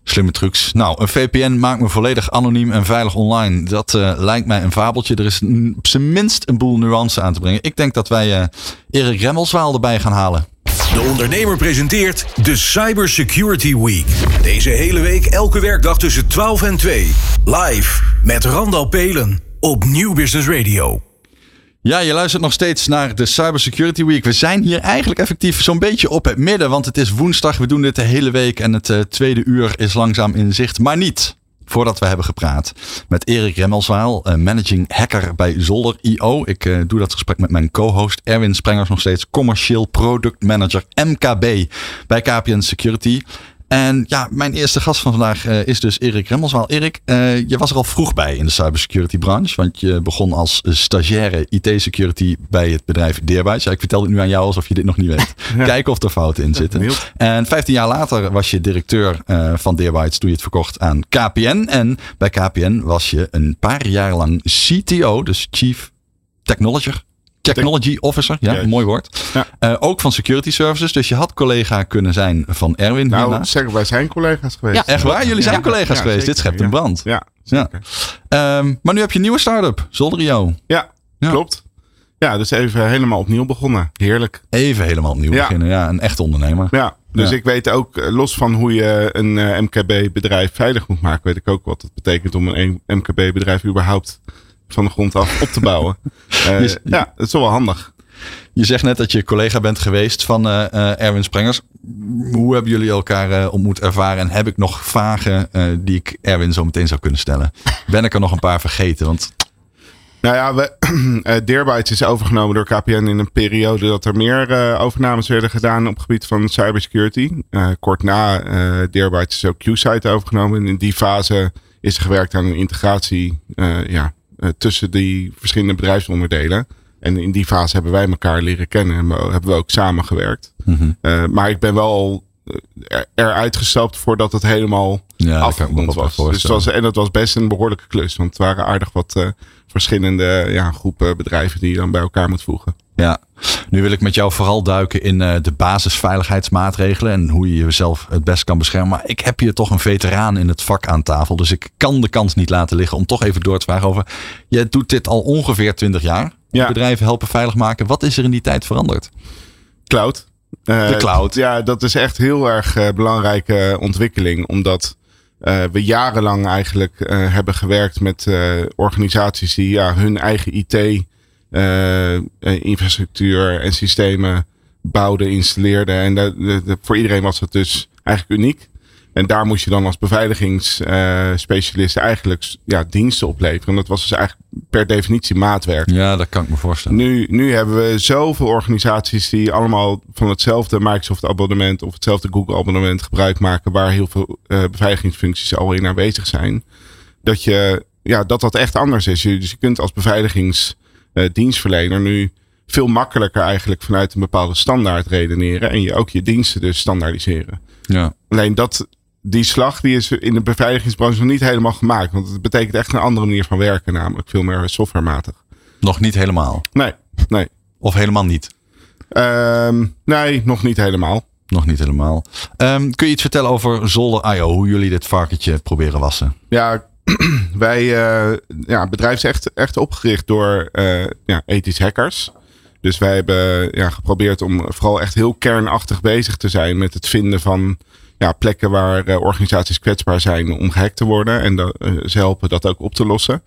Slimme trucs. Nou, een VPN maakt me volledig anoniem en veilig online. Dat uh, lijkt mij een fabeltje. Er is op zijn minst een boel nuance aan te brengen. Ik denk dat wij uh, Erik Remmelswaal erbij gaan halen.
De ondernemer presenteert de Cybersecurity Week. Deze hele week elke werkdag tussen 12 en 2. Live met Randal Pelen op Nieuw Business Radio.
Ja, je luistert nog steeds naar de Cybersecurity Week. We zijn hier eigenlijk effectief zo'n beetje op het midden, want het is woensdag. We doen dit de hele week en het uh, tweede uur is langzaam in zicht. Maar niet voordat we hebben gepraat met Erik Remmelswaal, uh, managing hacker bij Zolder IO. Ik uh, doe dat gesprek met mijn co-host Erwin Sprengers, nog steeds commercieel product manager MKB bij KPN Security. En ja, mijn eerste gast van vandaag uh, is dus Erik Remmelswaal. Erik, uh, je was er al vroeg bij in de cybersecurity branche. Want je begon als stagiaire IT-security bij het bedrijf. Ja, ik vertel het nu aan jou alsof je dit nog niet weet. Ja. Kijken of er fouten in zitten. En 15 jaar later was je directeur uh, van Deerbytes toen je het verkocht aan KPN. En bij KPN was je een paar jaar lang CTO, dus Chief Technology Technology Officer, ja, mooi woord. Ja. Uh, ook van Security Services. Dus je had collega kunnen zijn van Erwin.
Nou,
hierna.
zeggen wij zijn collega's geweest.
Ja, echt waar? Jullie zijn
ja.
collega's
ja,
geweest.
Zeker.
Dit schept een brand.
Ja,
ja. Um, maar nu heb je een nieuwe start-up, Zolderio.
Ja, klopt. Ja, dus even helemaal opnieuw begonnen. Heerlijk.
Even helemaal opnieuw beginnen. Ja, een echt ondernemer.
Ja, dus ik weet ook, los van hoe je een uh, MKB-bedrijf veilig moet maken, weet ik ook wat het betekent om een MKB-bedrijf überhaupt van de grond af op te bouwen. Uh, dus, ja, het is wel handig.
Je zegt net dat je collega bent geweest van uh, uh, Erwin Sprengers. Hoe hebben jullie elkaar ontmoet ervaren? En heb ik nog vragen die ik Erwin zo meteen zou kunnen stellen? Ben ik er nog een paar vergeten? Want...
Nou ja, we, uh, Deerbytes is overgenomen door KPN in een periode dat er meer uh, overnames werden gedaan op het gebied van cybersecurity. Uh, kort na uh, Deerbytes is ook QSite overgenomen. En in die fase is er gewerkt aan een integratie ja, tussen die verschillende bedrijfsonderdelen. En in die fase hebben wij elkaar leren kennen en hebben we ook samengewerkt.
Mhm.
Mm -hmm. uh, maar ik ben wel eruit gestapt voordat het helemaal
ja,
afgerond was. Dus was. En dat was best een behoorlijke klus. Want het waren aardig wat uh, verschillende ja, groepen bedrijven die je dan bij elkaar moet voegen.
Ja, nu wil ik met jou vooral duiken in uh, de basisveiligheidsmaatregelen en hoe je jezelf het best kan beschermen. Maar ik heb hier toch een veteraan in het vak aan tafel, dus ik kan de kans niet laten liggen om toch even door te vragen over. Je doet dit al ongeveer 20 jaar. Ja. Bedrijven helpen veilig maken. Wat is er in die tijd veranderd?
Cloud.
Uh, de cloud.
Ja, dat is echt heel erg uh, belangrijke ontwikkeling, omdat uh, we jarenlang eigenlijk hebben gewerkt met organisaties die ja, hun eigen IT infrastructuur en systemen bouwden, installeerden. En de, voor iedereen was dat dus eigenlijk uniek. En daar moest je dan als beveiligingsspecialist uh, eigenlijk ja, diensten opleveren. En dat was dus eigenlijk per definitie maatwerk.
Ja, dat kan ik me voorstellen.
Nu, nu hebben we zoveel organisaties die allemaal van hetzelfde Microsoft abonnement of hetzelfde Google abonnement gebruik maken. Waar heel veel uh, beveiligingsfuncties al in aanwezig zijn. Dat, je, ja, dat dat echt anders is. Dus je kunt als beveiligings uh, dienstverlener nu veel makkelijker eigenlijk vanuit een bepaalde standaard redeneren. En je ook je diensten dus standaardiseren.
Ja.
Alleen dat, die slag die is in de beveiligingsbranche nog niet helemaal gemaakt. Want het betekent echt een andere manier van werken, namelijk veel meer softwarematig.
Nog niet helemaal?
Nee, nee.
Of helemaal niet?
Um, nee, nog niet helemaal.
Nog niet helemaal. Um, kun je iets vertellen over Zolder.io, hoe jullie dit varkentje proberen wassen?
Ja, wij, uh, ja, bedrijf is echt, echt opgericht door uh, ja, ethisch hackers. Dus wij hebben ja, geprobeerd om vooral echt heel kernachtig bezig te zijn met het vinden van ja, plekken waar uh, organisaties kwetsbaar zijn om gehackt te worden. En dat, ze helpen dat ook op te lossen.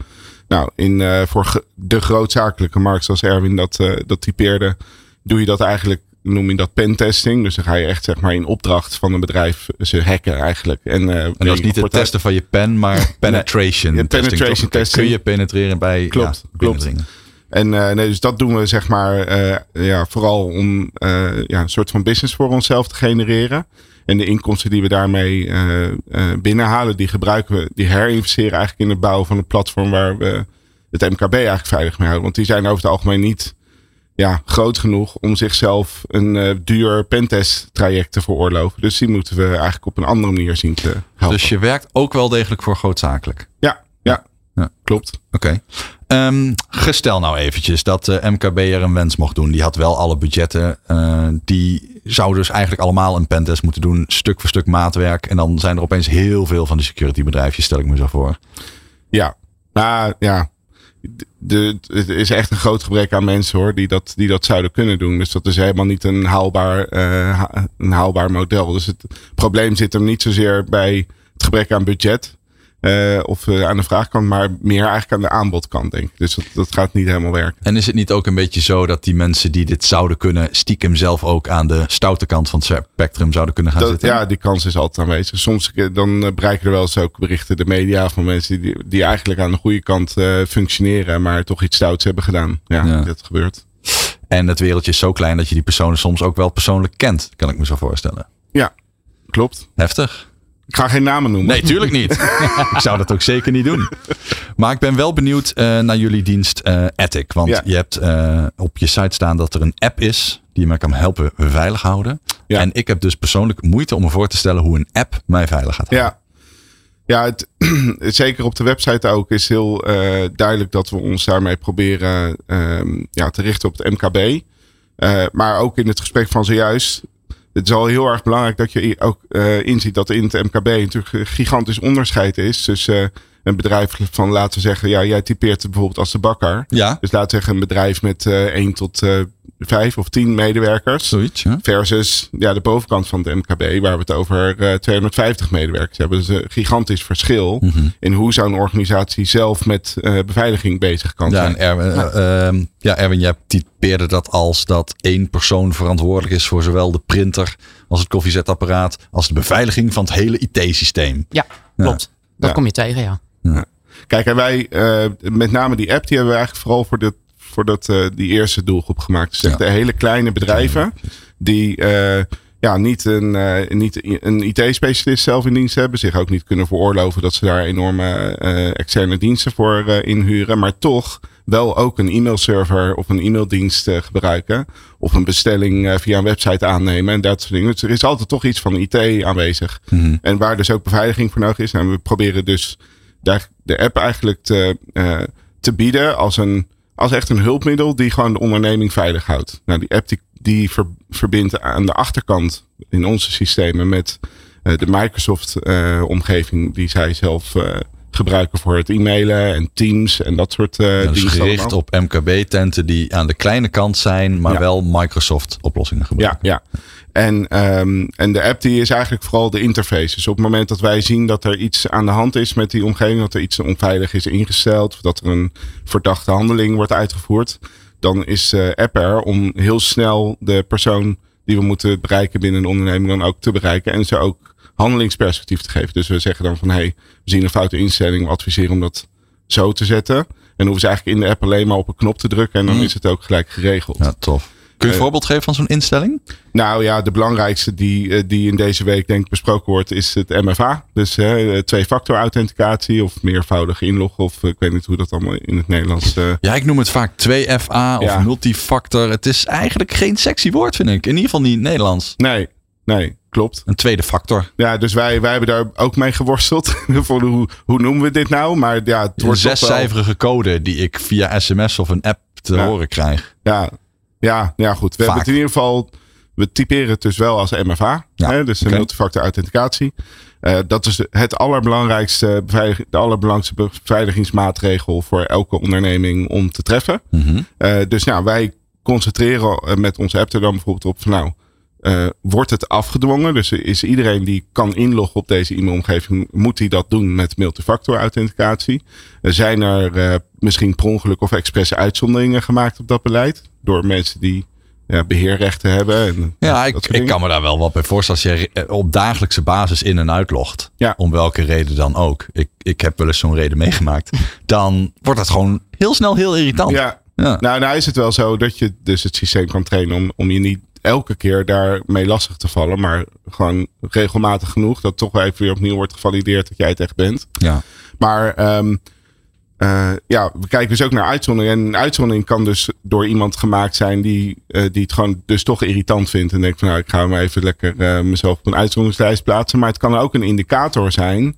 Nou, in, voor de grootzakelijke markt, zoals Erwin dat, dat typeerde, doe je dat eigenlijk noem je dat pentesting. Dus dan ga je echt zeg maar in opdracht van een bedrijf ze hacken eigenlijk. En, uh,
en dat is niet het testen van je pen, maar penetration.
nee, testing, penetration testing.
Kun je penetreren bij
klopt, ja, klopt. En uh, nee, dus dat doen we zeg maar uh, ja, vooral om ja, een soort van business voor onszelf te genereren. En de inkomsten die we daarmee binnenhalen, die gebruiken we, die herinvesteren eigenlijk in het bouwen van een platform waar we het MKB eigenlijk veilig mee houden. Want die zijn over het algemeen niet ja, groot genoeg om zichzelf een uh, duur pentest traject te veroorloven. Dus die moeten we eigenlijk op een andere manier zien te helpen.
Dus je werkt ook wel degelijk voor grootzakelijk?
Ja, ja, ja. klopt.
Oké. Okay. Um, ehm, gestel nou eventjes dat uh, MKB er een wens mocht doen. Die had wel alle budgetten. Uh, die zou dus eigenlijk allemaal een pentest moeten doen. Stuk voor stuk maatwerk. En dan zijn er opeens heel veel van die security bedrijfjes, stel ik me zo voor.
Ja, nou ja, de, het is echt een groot gebrek aan mensen hoor, die dat, die dat zouden kunnen doen. Dus dat is helemaal niet een haalbaar, uh, een haalbaar model. Dus het probleem zit hem niet zozeer bij het gebrek aan budget. Uh, of uh, aan de vraagkant, maar meer eigenlijk aan de aanbodkant, denk ik. Dus dat, dat gaat niet helemaal werken.
En is het niet ook een beetje zo dat die mensen die dit zouden kunnen, stiekem zelf ook aan de stoute kant van het spectrum zouden kunnen gaan zitten?
Ja, die kans is altijd aanwezig. Soms eh, dan bereiken er wel eens ook berichten de media van mensen die, die eigenlijk aan de goede kant uh, functioneren, maar toch iets stouts hebben gedaan. Ja, ja, dat gebeurt.
En het wereldje is zo klein dat je die personen soms ook wel persoonlijk kent, kan ik me zo voorstellen.
Ja, klopt.
Heftig.
Ik ga geen namen noemen.
Nee, tuurlijk niet. ik zou dat ook zeker niet doen. Maar ik ben wel benieuwd uh, naar jullie dienst uh, Ethic. Want ja. je hebt uh, op je site staan dat er een app is die me kan helpen veilig houden. Ja. En ik heb dus persoonlijk moeite om me voor te stellen hoe een app mij veilig gaat houden.
Ja, ja het, zeker op de website ook is heel duidelijk dat we ons daarmee proberen ja, te richten op het MKB. maar ook in het gesprek van zojuist het is al heel erg belangrijk dat je ook uh, inziet dat in het MKB natuurlijk een gigantisch onderscheid is. Dus uh, een bedrijf van, laten we zeggen, ja, jij typeert bijvoorbeeld als de bakker.
Ja.
Dus laten we zeggen een bedrijf met uh, 1 tot vijf of tien medewerkers.
Zoiets, ja.
Versus ja, de bovenkant van het MKB, waar we het over uh, 250 medewerkers hebben. Dus een gigantisch verschil mm -hmm. in hoe zo'n organisatie zelf met uh, beveiliging bezig kan
ja,
zijn.
En Erwin, ja. Uh, ja, Erwin, jij typeerde dat als dat één persoon verantwoordelijk is voor zowel de printer als het koffiezetapparaat, als de beveiliging van het hele IT-systeem.
Ja, klopt. Dat kom je tegen, ja.
Kijk, en wij, uh, met name die app, die hebben we eigenlijk vooral voor de voor dat, uh, die eerste doelgroep gemaakt. Dus echt de hele kleine bedrijven die uh, ja, niet een, uh, niet een IT-specialist zelf in dienst hebben. Zich ook niet kunnen veroorloven dat ze daar enorme externe diensten voor inhuren. Maar toch wel ook een e-mailserver of een e-maildienst gebruiken. Of een bestelling via een website aannemen en dat soort dingen. Dus er is altijd toch iets van IT aanwezig.
Mm -hmm.
En waar dus ook beveiliging voor nodig is. En we proberen dus daar de app eigenlijk te, te bieden als een als echt een hulpmiddel die gewoon de onderneming veilig houdt. Nou, die app die, die verbindt aan de achterkant in onze systemen met uh, de Microsoft-omgeving die zij zelf gebruiken voor het e-mailen en Teams en dat soort uh,
ja, dus gericht op MKB-tenten die aan de kleine kant zijn, maar wel Microsoft-oplossingen gebruiken.
Ja, ja. En, um, en de app die is eigenlijk vooral de interface. Dus op het moment dat wij zien dat er iets aan de hand is met die omgeving, dat er iets onveilig is ingesteld, of dat er een verdachte handeling wordt uitgevoerd, dan is de app er om heel snel de persoon die we moeten bereiken binnen een onderneming dan ook te bereiken en ze ook handelingsperspectief te geven. Dus we zeggen dan van hey, we zien een foute instelling, we adviseren om dat zo te zetten. En hoeven ze eigenlijk in de app alleen maar op een knop te drukken en dan mm. is het ook gelijk geregeld.
Ja, tof. Kun je een uh, voorbeeld geven van zo'n instelling?
Nou ja, de belangrijkste die, uh, die in deze week denk ik besproken wordt is het MFA. Dus uh, twee-factor authenticatie of meervoudige inloggen of ik weet niet hoe dat allemaal in het Nederlands...
Ja, ik noem het vaak 2FA of multifactor. Het is eigenlijk geen sexy woord vind ik. In ieder geval niet Nederlands.
Nee, nee. Klopt.
Een tweede factor.
Ja, dus wij, wij hebben daar ook mee geworsteld. voor hoe, hoe noemen we dit nou? Maar ja, het wordt
een zescijferige wel... code die ik via sms of een app te
ja.
horen krijg.
Ja, ja, ja goed. We Vaak. hebben het in ieder geval... We typeren het dus wel als MFA.
Ja,
hè, dus een multifactor authenticatie. Uh, dat is het allerbelangrijkste, de allerbelangrijkste beveiligingsmaatregel voor elke onderneming om te treffen.
Mhm.
Uh, dus ja, wij concentreren uh, met onze app er dan bijvoorbeeld op van nou, uh, wordt het afgedwongen? Dus is iedereen die kan inloggen op deze e-mailomgeving, moet hij dat doen met multifactor authenticatie? Zijn er misschien per ongeluk of expres uitzonderingen gemaakt op dat beleid? Door mensen die ja, beheerrechten hebben. En
ja, ik, ik kan me daar wel wat bij voorstellen. Als je op dagelijkse basis in en uitlogt,
ja.
om welke reden dan ook. Ik, ik heb wel eens zo'n reden meegemaakt. Dan wordt dat gewoon heel snel heel irritant.
Ja, ja. Nou, nou is het wel zo dat je dus het systeem kan trainen om, om je niet elke keer daarmee lastig te vallen. Maar gewoon regelmatig genoeg dat toch even weer opnieuw wordt gevalideerd dat jij het echt bent.
Ja.
Maar um, uh, ja, we kijken dus ook naar uitzondering. En een uitzondering kan dus door iemand gemaakt zijn die, uh, die het gewoon dus toch irritant vindt. En denkt van nou, ik ga maar even lekker uh, mezelf op een uitzonderingslijst plaatsen. Maar het kan ook een indicator zijn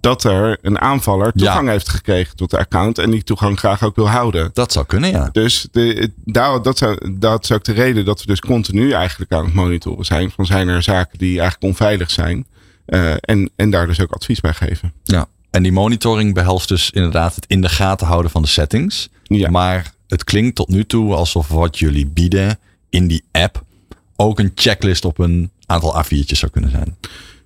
dat er een aanvaller toegang
Ja.
heeft gekregen tot de account. En die toegang graag ook wil houden.
Dat zou kunnen, ja.
Dus de, daar, dat, zou, dat is ook de reden dat we dus continu eigenlijk aan het monitoren zijn. Van zijn er zaken die eigenlijk onveilig zijn. En, en daar dus ook advies bij geven.
Ja. En die monitoring behelst dus inderdaad het in de gaten houden van de settings.
Ja.
Maar het klinkt tot nu toe alsof wat jullie bieden in die app ook een checklist op een aantal A4'tjes zou kunnen zijn.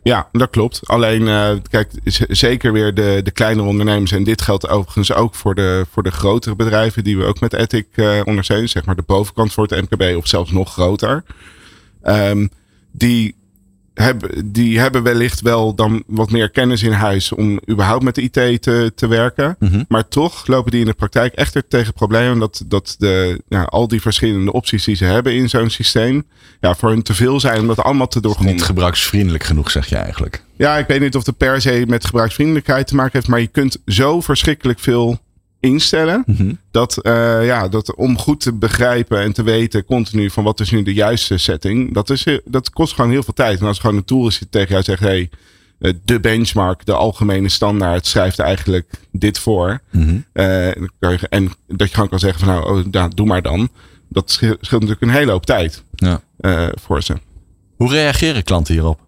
Ja, dat klopt. Alleen, uh, kijk, zeker weer de, de kleinere ondernemers. En dit geldt overigens ook voor de, voor de grotere bedrijven die we ook met Ethic uh, ondersteunen. Zeg maar de bovenkant voor het MKB of zelfs nog groter. Um, die, hebben, die hebben wellicht wel dan wat meer kennis in huis om überhaupt met de IT te, te werken.
Mhm.
Maar toch lopen die in de praktijk echt er tegen problemen dat, dat de, ja, al die verschillende opties die ze hebben in zo'n systeem, ja, voor hun te veel zijn om dat allemaal te doorgronden.
Niet gebruiksvriendelijk genoeg, zeg je eigenlijk.
Ja, ik weet niet of het per se met gebruiksvriendelijkheid te maken heeft, maar je kunt zo verschrikkelijk veel instellen.
Mhm.
Dat, uh, ja, dat om goed te begrijpen en te weten continu van wat is nu de juiste setting, dat, is, dat kost gewoon heel veel tijd. En als gewoon een tool is die tegen jou zegt, hey, uh, de benchmark, de algemene standaard, schrijft eigenlijk dit voor.
Mhm.
Uh, en dat je gewoon kan zeggen van nou, oh, nou doe maar dan. Dat scheelt natuurlijk een hele hoop tijd
Ja.
uh, voor ze.
Hoe reageren klanten hierop?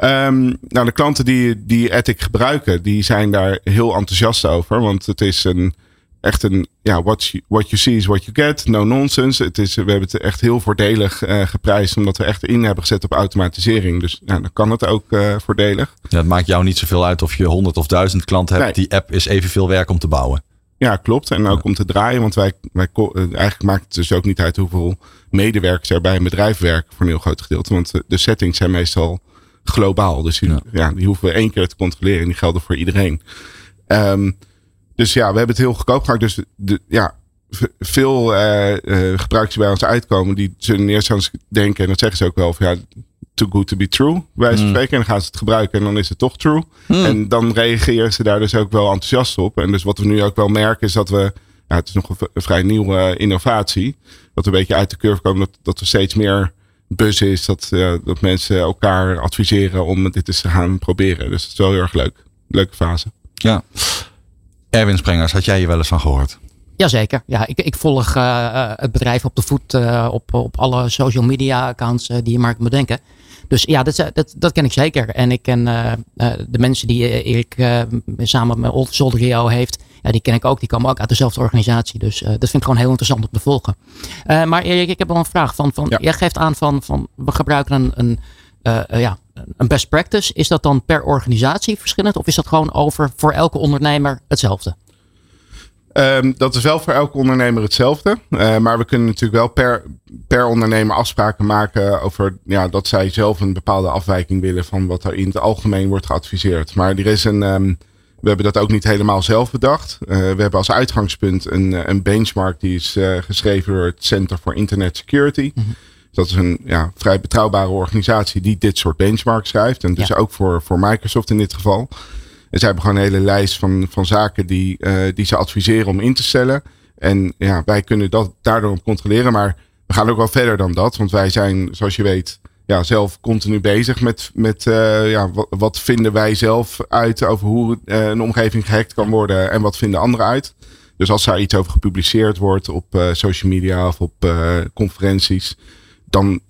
Um, nou, de klanten die, die Ethic gebruiken, die zijn daar heel enthousiast over. Want het is een echt een, ja, what you, what you see is what you get. No nonsense. Het is, we hebben het echt heel voordelig uh, geprijsd, omdat we echt in hebben gezet op automatisering. Dus ja, dan kan het ook uh, voordelig.
Ja, het maakt jou niet zoveel uit of je honderd of duizend klanten hebt. Nee. Die app is evenveel werk om te bouwen.
Ja, klopt. En ook om te draaien. Want wij, wij eigenlijk maakt het dus ook niet uit hoeveel medewerkers er bij een bedrijf werken voor een heel groot gedeelte. Want de settings zijn meestal globaal. Dus die, ja. ja. die hoeven we één keer te controleren en die gelden voor iedereen. Um, dus ja, we hebben het heel goedkoop gemaakt. Dus de, ja, veel uh, uh, gebruikers die bij ons uitkomen, die zullen in eerste instantie denken, en dat zeggen ze ook wel, van ja, too good to be true, bij wijze van spreken. En dan gaan ze het gebruiken en dan is het toch true.
Hmm.
En dan reageren ze daar dus ook wel enthousiast op. En dus wat we nu ook wel merken is dat we, ja, het is nog een, een vrij nieuwe innovatie, dat we een beetje uit de curve komen, dat, dat er steeds meer buzz is, dat, uh, dat mensen elkaar adviseren om dit eens te gaan proberen. Dus het is wel heel erg leuk. Leuke fase.
Ja. Erwin Sprengers, had jij hier wel eens van gehoord?
Jazeker. Ja, ik, ik volg uh, het bedrijf op de voet uh, op, op alle social media accounts uh, die je maar kunt bedenken. Dus ja, dat, dat, dat ken ik zeker. En ik ken de mensen die Erik samen met Old heeft. Ja, die ken ik ook. Die komen ook uit dezelfde organisatie. Dus dat vind ik gewoon heel interessant om te volgen. maar Erik, ik heb wel een vraag. Van, van, ja. Jij geeft aan van, van we gebruiken een, een, ja, een best practice. Is dat dan per organisatie verschillend? Of is dat gewoon over voor elke ondernemer hetzelfde?
Um, dat is wel voor elke ondernemer hetzelfde. Uh, maar we kunnen natuurlijk wel per, per ondernemer afspraken maken over ja, dat zij zelf een bepaalde afwijking willen van wat er in het algemeen wordt geadviseerd. Maar er is een. Um, we hebben dat ook niet helemaal zelf bedacht. Uh, we hebben als uitgangspunt een, een benchmark die is uh, geschreven door het Center for Internet Security. Mm -hmm. Dat is een ja, vrij betrouwbare organisatie die dit soort benchmarks schrijft. En dus ja. ook voor, voor Microsoft in dit geval. En zij hebben gewoon een hele lijst van, van zaken die, uh, die ze adviseren om in te stellen. En ja, wij kunnen dat daardoor op controleren. Maar we gaan ook wel verder dan dat. Want wij zijn, zoals je weet, ja, zelf continu bezig met, met uh, ja, wat, vinden wij zelf uit over hoe uh, een omgeving gehackt kan worden en wat vinden anderen uit. Dus als daar iets over gepubliceerd wordt op uh, social media of op conferenties, dan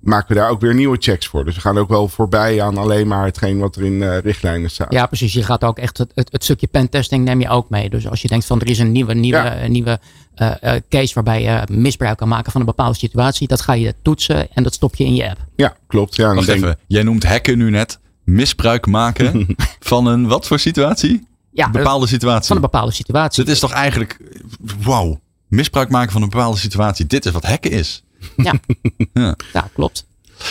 maken we daar ook weer nieuwe checks voor. Dus we gaan ook wel voorbij aan alleen maar hetgeen wat er in uh, richtlijnen staat.
Ja, precies. Je gaat ook echt het, het, het, stukje pentesting neem je ook mee. Dus als je denkt van er is een nieuwe, nieuwe, ja. nieuwe uh, uh, case waarbij je misbruik kan maken van een bepaalde situatie, dat ga je toetsen en dat stop je in je app.
Ja, klopt. Ja,
Wacht denk... even, jij noemt hacken nu net misbruik maken van een wat voor situatie?
Ja,
een bepaalde situatie.
Van een bepaalde situatie.
Dit is toch eigenlijk, wauw, misbruik maken van een bepaalde situatie. Dit is wat hacken is.
Ja, ja. ja klopt.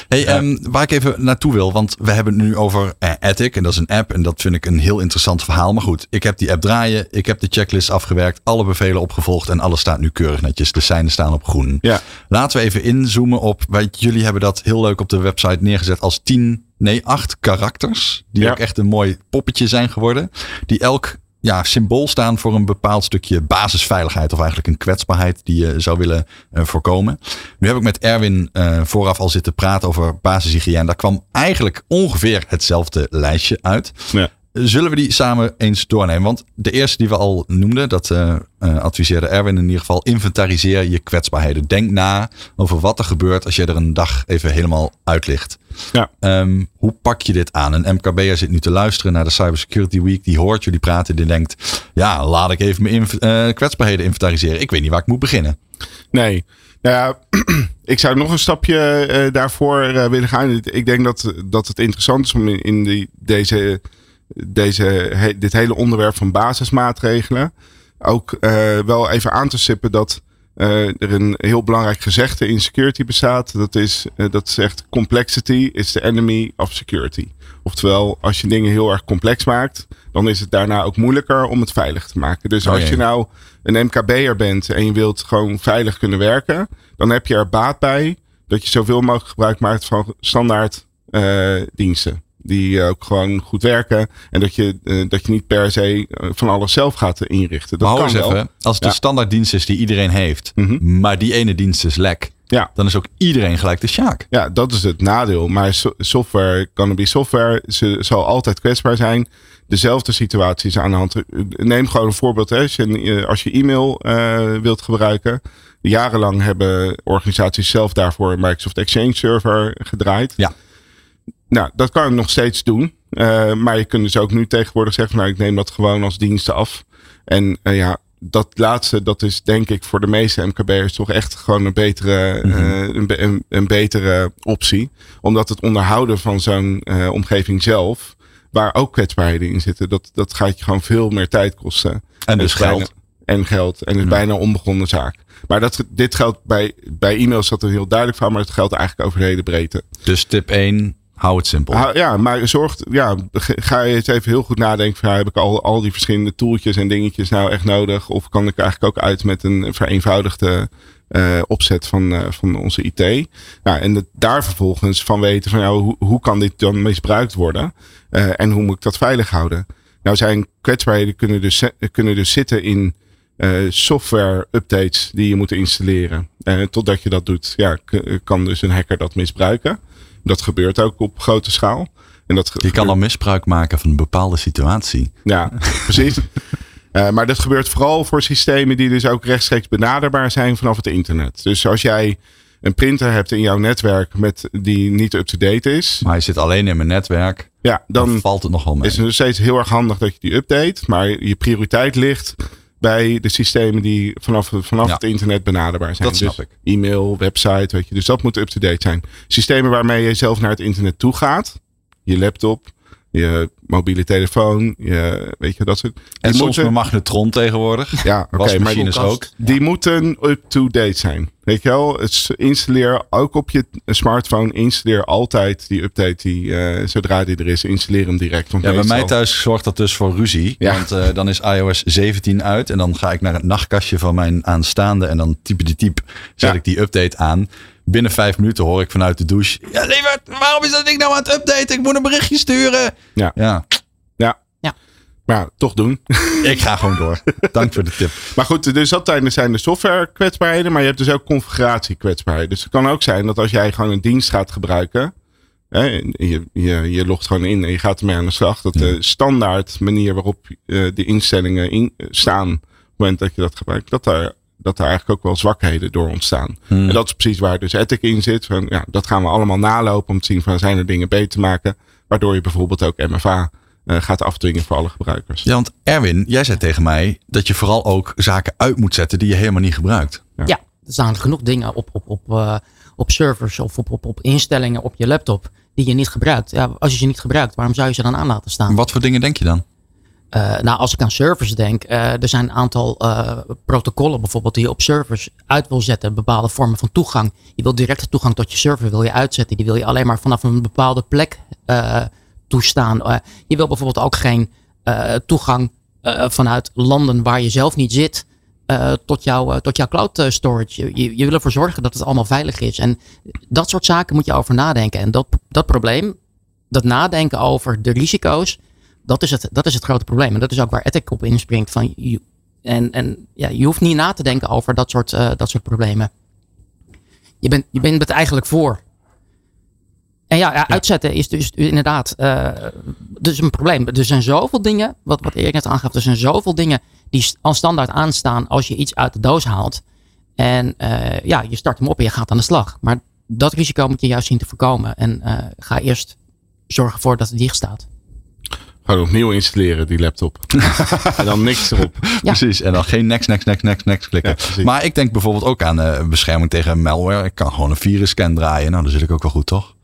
Hey, um, waar ik even naartoe wil, want we hebben het nu over uh, Ethic en dat is een app en dat vind ik een heel interessant verhaal. Maar goed, ik heb die app draaien, ik heb de checklist afgewerkt, alle bevelen opgevolgd en alles staat nu keurig netjes. De seinen staan op groen.
Ja.
Laten we even inzoomen op, weet, jullie hebben dat heel leuk op de website neergezet als tien, nee acht karakters. Die ja. ook echt een mooi poppetje zijn geworden. Die elk ja, symbool staan voor een bepaald stukje basisveiligheid. Of eigenlijk een kwetsbaarheid die je zou willen uh, voorkomen. Nu heb ik met Erwin uh, vooraf al zitten praten over basishygiëne. Daar kwam eigenlijk ongeveer hetzelfde lijstje uit.
Ja.
Zullen we die samen eens doornemen? Want de eerste die we al noemden, dat uh, adviseerde Erwin in ieder geval. Inventariseer je kwetsbaarheden. Denk na over wat er gebeurt als je er een dag even helemaal uit ligt.
Ja.
Um, hoe pak je dit aan? Een MKB'er zit nu te luisteren naar de Cybersecurity Week. Die hoort jullie praten. Die denkt, ja, laat ik even mijn uh, kwetsbaarheden inventariseren. Ik weet niet waar ik moet beginnen.
Nee. Nou ja, ik zou nog een stapje uh, daarvoor willen gaan. Ik denk dat, dat het interessant is om in, in die, deze, deze, he, dit hele onderwerp van basismaatregelen ook uh, wel even aan te stippen dat uh, er een heel belangrijk gezegde in security bestaat. Dat is, uh, dat zegt complexity is the enemy of security. Oftewel, als je dingen heel erg complex maakt, dan is het daarna ook moeilijker om het veilig te maken. Dus
Oh,
als je nou een MKB'er bent en je wilt gewoon veilig kunnen werken, dan heb je er baat bij dat je zoveel mogelijk gebruik maakt van standaard diensten. Die ook gewoon goed werken. En dat je, uh, dat je niet per se uh, van alles zelf gaat inrichten. Dat
maar
kan wel.
even. Als het
Ja.
de standaard dienst is die iedereen heeft.
Mhm.
Maar die ene dienst is lek.
Ja.
Dan is ook iedereen gelijk de sjaak.
Ja, dat is het nadeel. Maar so- software, cannabis software, ze zal altijd kwetsbaar zijn. Dezelfde situatie is aan de hand. Neem gewoon een voorbeeld. Hè. Als, je, als je e-mail uh, wilt gebruiken. Jarenlang hebben organisaties zelf daarvoor een Microsoft Exchange server gedraaid.
Ja.
Nou, dat kan je nog steeds doen. Uh, maar je kunt dus ook nu tegenwoordig zeggen: van, Nou, ik neem dat gewoon als diensten af. En uh, ja, dat laatste, dat is denk ik voor de meeste MKB'ers toch echt gewoon een betere,
Mhm.
uh, een, een, een betere optie. Omdat het onderhouden van zo'n omgeving zelf, waar ook kwetsbaarheden in zitten, dat, dat gaat je gewoon veel meer tijd kosten.
En dus
bijna-
geld.
en geld. En het is
Ja.
bijna een onbegonnen zaak. Maar dat, dit geldt bij, bij e-mails dat er heel duidelijk van, maar het geldt eigenlijk over de hele breedte.
Dus tip 1, hou het simpel.
Ja, maar zorg, ja, ga je eens even heel goed nadenken. Van, heb ik al, al die verschillende toeltjes en dingetjes nou echt nodig? Of kan ik eigenlijk ook uit met een vereenvoudigde eh, opzet van, eh, van onze IT? Nou, en daar vervolgens van weten van ja, hoe, hoe kan dit dan misbruikt worden? Eh, en hoe moet ik dat veilig houden? Nou zijn kwetsbaarheden kunnen dus, kunnen dus zitten in software updates die je moet installeren. En totdat je dat doet, ja, kan dus een hacker dat misbruiken. Dat gebeurt ook op grote schaal. En dat
Je kan dan misbruik maken van een bepaalde situatie.
ja, precies. Uh, maar dat gebeurt vooral voor systemen die dus ook rechtstreeks benaderbaar zijn vanaf het internet. Dus als jij een printer hebt in jouw netwerk met, die niet up-to-date is.
Maar hij zit alleen in mijn netwerk.
Ja, dan,
dan valt het nogal mee.
Is het nog steeds heel erg handig dat je die update. Maar je prioriteit ligt bij de systemen die vanaf, vanaf het internet benaderbaar zijn.
Dat snap
dus
ik.
E-mail, website, weet je. Dus dat moet up-to-date zijn. Systemen waarmee je zelf naar het internet toe gaat. Je laptop, je mobiele telefoon, je, weet je, dat soort.
En
die
soms
moeten-
mijn magnetron tegenwoordig.
Ja, oké, maar
Wasmachines
Koelkast.
ook.
die moeten up-to-date zijn. Weet je wel? Het installeer ook op je smartphone. Installeer altijd die update die, eh, zodra die er is. Installeer hem direct. Want
Ja, bij mij thuis zorgt dat dus voor ruzie.
Ja.
Want eh, dan is iOS 17 uit. En dan ga ik naar het nachtkastje van mijn aanstaande. En dan type die type. Zet
Ja.
ik die update aan. Binnen vijf minuten hoor ik vanuit de douche. Ja, lieverd, waarom is dat ding nou aan het updaten? Ik moet een berichtje sturen.
Ja.
ja
Ja. Maar toch doen.
ik ga gewoon door. Dank voor de tip.
Maar goed, dus dat zijn zijn de software kwetsbaarheden. Maar je hebt dus ook configuratie kwetsbaarheden. Dus het kan ook zijn dat als jij gewoon een dienst gaat gebruiken. Hè, je, je, je logt gewoon in en je gaat ermee aan de slag. Dat de standaard manier waarop eh, de instellingen in, staan. Op het moment dat je dat gebruikt. Dat daar, dat daar eigenlijk ook wel zwakheden door ontstaan. En dat is precies waar dus Ethic in zit. Van, ja, dat gaan we allemaal nalopen om te zien van zijn er dingen beter te maken. Waardoor je bijvoorbeeld ook MFA eh, gaat afdwingen voor alle gebruikers.
Ja, want Erwin, jij zei tegen mij dat je vooral ook zaken uit moet zetten die je helemaal niet gebruikt.
Ja, er staan genoeg dingen op, op, op, eh, op servers of op, op, op instellingen op je laptop die je niet gebruikt. Ja, als je ze niet gebruikt, waarom zou je ze dan aan laten staan?
Wat voor dingen denk je dan?
Eh, nou, als ik aan servers denk, eh, er zijn een aantal eh, protocollen bijvoorbeeld die je op servers uit wil zetten. Bepaalde vormen van toegang. Je wil directe toegang tot je server wil je uitzetten. Die wil je alleen maar vanaf een bepaalde plek toestaan. Je wil bijvoorbeeld ook geen toegang vanuit landen waar je zelf niet zit. tot, jouw, tot jouw cloud storage. Je, je, je wil ervoor zorgen dat het allemaal veilig is. En dat soort zaken moet je over nadenken. En dat, dat probleem, dat nadenken over de risico's, dat is, het, dat is het grote probleem. En dat is ook waar Ethic op inspringt. Van, je- en en ja, je hoeft niet na te denken over dat soort, eh, dat soort problemen. Je bent, je bent het eigenlijk voor. En ja, ja, uitzetten is dus inderdaad eh, dus een probleem. Er zijn zoveel dingen, wat, wat Erik net aangaf, er zijn zoveel dingen die als standaard aanstaan als je iets uit de doos haalt. En eh, ja, je start hem op en je gaat aan de slag. Maar dat risico moet je juist zien te voorkomen. En ga eerst zorgen voor dat het dicht staat.
Gewoon opnieuw installeren, die laptop. en dan niks erop.
Precies. En dan geen next, next, next, next, next klikken.
Ja,
maar ik denk bijvoorbeeld ook aan eh, bescherming tegen malware. Ik kan gewoon een virusscan draaien. Nou, dan zit ik ook wel goed, toch?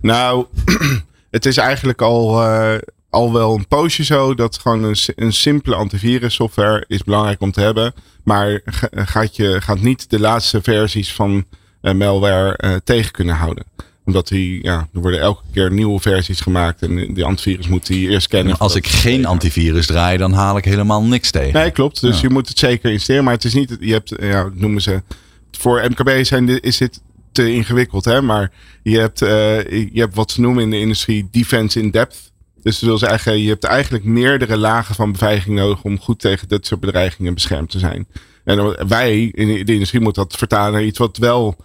Nou, het is eigenlijk al, eh, al wel een poosje zo dat gewoon een, een simpele antivirus software is belangrijk om te hebben. Maar ga- gaat je gaat niet de laatste versies van eh, malware eh, tegen kunnen houden. Omdat die, ja, er worden elke keer nieuwe versies gemaakt en die antivirus moet die eerst scannen.
Als ik geen antivirus draai, dan haal ik helemaal niks tegen.
Nee, klopt. Dus
Ja.
je moet het zeker installeren. Maar het is niet, je hebt, ja, noemen ze, voor MKB zijn, is dit te ingewikkeld. Hè? Maar je hebt, eh, je hebt wat ze noemen in de industrie defense in depth. Dus dat wil zeggen, je hebt eigenlijk meerdere lagen van beveiliging nodig om goed tegen dit soort bedreigingen beschermd te zijn. En wij in de industrie moeten dat vertalen naar iets wat wel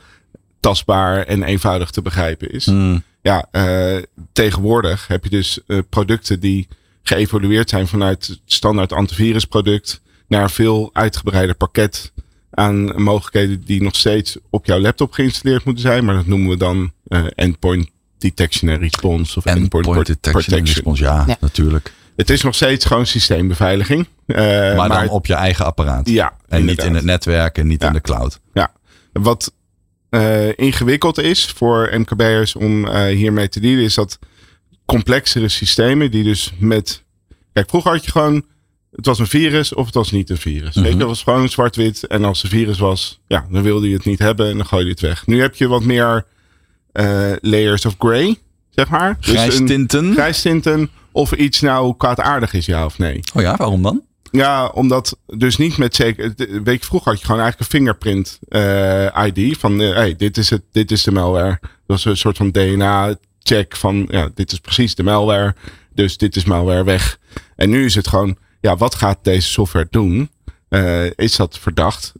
tastbaar en eenvoudig te begrijpen is
Hmm.
ja, eh, tegenwoordig heb je dus eh, producten die geëvolueerd zijn vanuit het standaard antivirusproduct naar een veel uitgebreider pakket aan mogelijkheden die nog steeds op jouw laptop geïnstalleerd moeten zijn. Maar dat noemen we dan eh, endpoint detection en response of endpoint,
Endpoint detection en response. Ja,
Ja.
natuurlijk.
Het is nog steeds gewoon systeembeveiliging. Eh,
Maar, dan op je eigen apparaat.
ja,
en niet in het netwerk en niet
Ja.
in de cloud.
Ja, wat ingewikkeld is voor MKB'ers om eh, hiermee te dealen, is dat complexere systemen die dus met. Kijk, vroeger had je gewoon. Het was een virus of het was niet een virus. Weet je, het was gewoon zwart-wit. En als het een virus was, ja, dan wilde je het niet hebben en dan gooi je het weg. Nu heb je wat meer eh, layers of gray, zeg maar. Dus
Grijs
een-
tinten.
Grijstinten. Of iets nou kwaadaardig is, ja of nee.
Oh ja, waarom dan?
Ja, omdat dus niet met zeker. Weet je, vroeger had je gewoon eigenlijk een fingerprint eh, ID van eh, hey, dit is het, dit is de malware. Dat was een soort van DNA check van ja, dit is precies de malware. Dus dit is malware weg. En nu is het gewoon, ja, wat gaat deze software doen? Eh, is dat verdacht?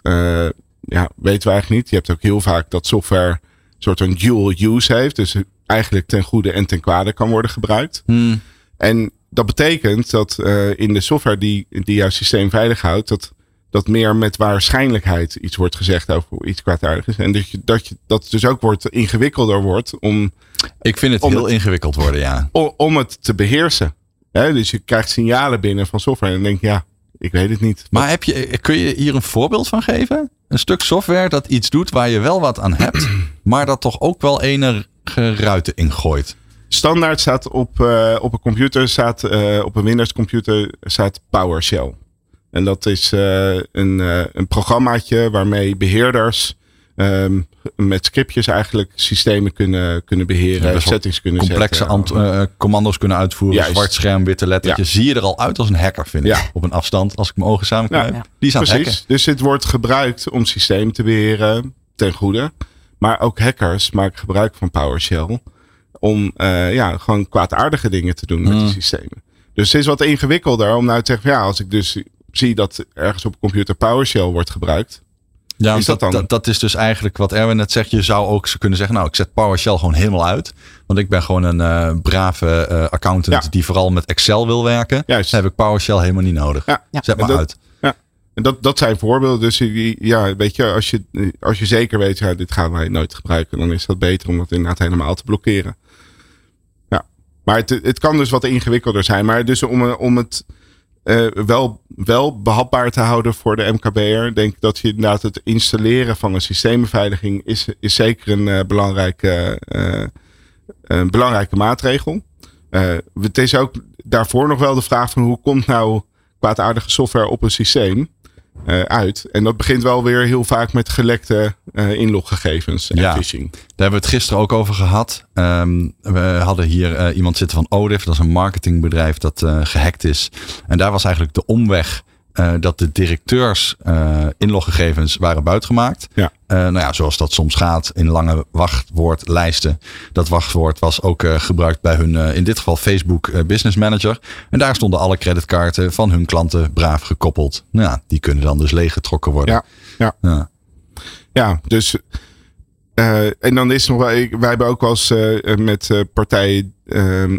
Ja, weten we eigenlijk niet. Je hebt ook heel vaak dat software een soort van dual use heeft. Dus eigenlijk ten goede en ten kwade kan worden gebruikt.
Hmm.
En dat betekent dat uh, in de software die, die jouw systeem veilig houdt, dat, dat meer met waarschijnlijkheid iets wordt gezegd over iets kwaadaardig is. En dat, je, dat, je, dat het dus ook wordt ingewikkelder wordt om.
Ik vind het heel ingewikkeld worden, ja.
Om, om het te beheersen. Hè? Dus je krijgt signalen binnen van software en dan denk je, ja, ik weet het niet.
Maar heb je, kun je hier een voorbeeld van geven? Een stuk software dat iets doet waar je wel wat aan hebt, maar dat toch ook wel enige ruiten ingooit?
Standaard staat op, uh, op een computer, staat, uh, op een Windows computer, staat PowerShell. En dat is uh, een, een programmaatje waarmee beheerders um, met scriptjes eigenlijk systemen kunnen, kunnen beheren, ja, settings kunnen
complexe
zetten.
Complexe commando's kunnen uitvoeren, Juist. zwart scherm, witte lettertjes. Zie je er al uit als een hacker, vind ik. Ja. Op een afstand, als ik mijn ogen samen knijp. Die is aan Precies. hacken.
Dus het wordt gebruikt om systemen te beheren ten goede. Maar ook hackers maken gebruik van PowerShell om uh, ja, gewoon kwaadaardige dingen te doen met die hmm. systemen. Dus het is wat ingewikkelder om nou te zeggen, ja, als ik dus zie dat ergens op een computer PowerShell wordt gebruikt.
Ja, is dat, dat, dan? dat, is dus eigenlijk wat Erwin net zegt. Je zou ook kunnen zeggen, nou, ik zet PowerShell gewoon helemaal uit. Want ik ben gewoon een uh, brave uh, accountant die vooral met Excel wil werken. Juist. Dan heb ik PowerShell helemaal niet nodig. Ja. Zet maar uit.
Ja. En dat, dat zijn voorbeelden. Dus ja, weet je, als je, als je zeker weet, ja, dit gaan wij nooit gebruiken, dan is dat beter om dat inderdaad helemaal te blokkeren. Maar het, het kan dus wat ingewikkelder zijn. Maar dus om, om het uh, wel, wel behapbaar te houden voor de MKB'er, denk ik dat je inderdaad het installeren van een systeembeveiliging is, is zeker een uh, belangrijke, een belangrijke maatregel. het is ook daarvoor nog wel de vraag van hoe komt nou kwaadaardige software op een systeem? Uh, uit. En dat begint wel weer heel vaak met gelekte uh, inloggegevens en ja, phishing.
Daar hebben we het gisteren ook over gehad. Um, we hadden hier uh, iemand zitten van Odif. Dat is een marketingbedrijf dat gehackt is. En daar was eigenlijk de omweg uh, dat de directeurs uh, inloggegevens waren buitgemaakt. Ja. Uh, nou ja, zoals dat soms gaat in lange wachtwoordlijsten. Dat wachtwoord was ook gebruikt bij hun, in dit geval Facebook Business Manager. En daar stonden alle creditkaarten van hun klanten braaf gekoppeld. Nou, ja, die kunnen dan dus leeggetrokken worden.
Ja, ja. ja. ja dus. en dan is nog wel, wij hebben ook wel eens met partijen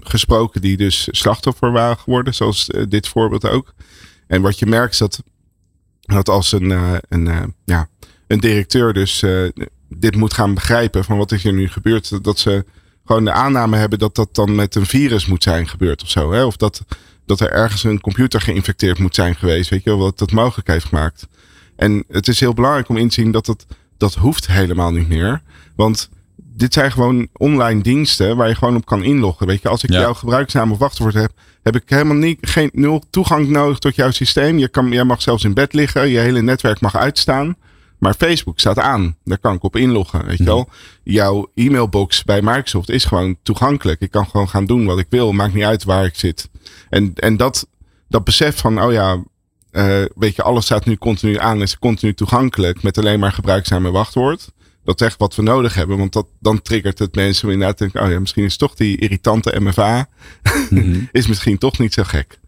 gesproken die dus slachtoffer waren geworden, zoals dit voorbeeld ook. En wat je merkt is dat, dat als een, uh, een, uh, ja, een directeur dus uh, dit moet gaan begrijpen van wat is hier nu gebeurd. Dat ze gewoon de aanname hebben dat dat dan met een virus moet zijn gebeurd of zo. Hè? Of dat, dat er ergens een computer geïnfecteerd moet zijn geweest. Weet je wat dat mogelijk heeft gemaakt. En het is heel belangrijk om in te zien dat het, dat hoeft helemaal niet meer. Want dit zijn gewoon online diensten waar je gewoon op kan inloggen. Weet je, als ik jouw gebruiksnaam of wachtwoord heb, heb ik helemaal niet, geen nul toegang nodig tot jouw systeem. Je kan, jij mag zelfs in bed liggen, je hele netwerk mag uitstaan. Maar Facebook staat aan. Daar kan ik op inloggen. Weet je wel? Jouw e-mailbox bij Microsoft is gewoon toegankelijk. Ik kan gewoon gaan doen wat ik wil. Maakt niet uit waar ik zit. En, en dat, dat besef van, oh ja, uh, weet je, alles staat nu continu aan. Is continu toegankelijk met alleen maar gebruikzame wachtwoord dat is echt wat we nodig hebben. Want dat, dan triggert het mensen om inderdaad te denken, oh ja, misschien is toch die irritante MFA, mhm. is misschien toch niet zo gek.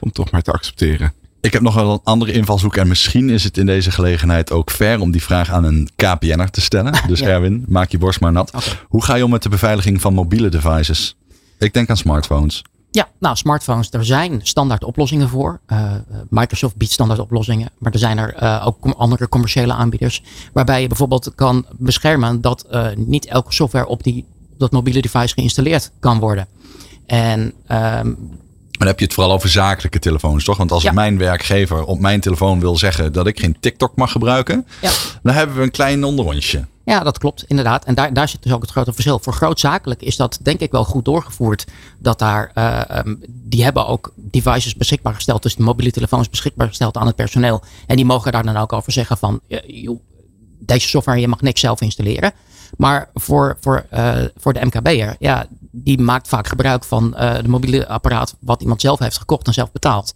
Om toch maar te accepteren.
Ik heb nog wel een andere invalshoek en misschien is het in deze gelegenheid ook fair om die vraag aan een KPN'er te stellen. Dus Erwin, maak je borst maar nat. Hoe ga je om met de beveiliging van mobiele devices? Ik denk aan smartphones.
Ja, nou, smartphones, er zijn standaard oplossingen voor. Uh, Microsoft biedt standaard oplossingen, maar er zijn er uh, ook andere commerciële aanbieders. Waarbij je bijvoorbeeld kan beschermen dat uh, niet elke software op die, dat mobiele device geïnstalleerd kan worden. En
um, dan heb je het vooral over zakelijke telefoons, toch? Want als ja. mijn werkgever op mijn telefoon wil zeggen dat ik geen TikTok mag gebruiken, ja. dan hebben we een klein onderrondje.
Ja, dat klopt, inderdaad. En daar, daar zit dus ook het grote verschil. Voor grootzakelijk is dat denk ik wel goed doorgevoerd. Dat daar, uh, die hebben ook devices beschikbaar gesteld. Dus de mobiele telefoons beschikbaar gesteld aan het personeel. En die mogen daar dan ook over zeggen van, joh, deze software, je mag niks zelf installeren. Maar voor, voor, uh, voor de MKB'er, ja, die maakt vaak gebruik van uh, de mobiele apparaat wat iemand zelf heeft gekocht en zelf betaald.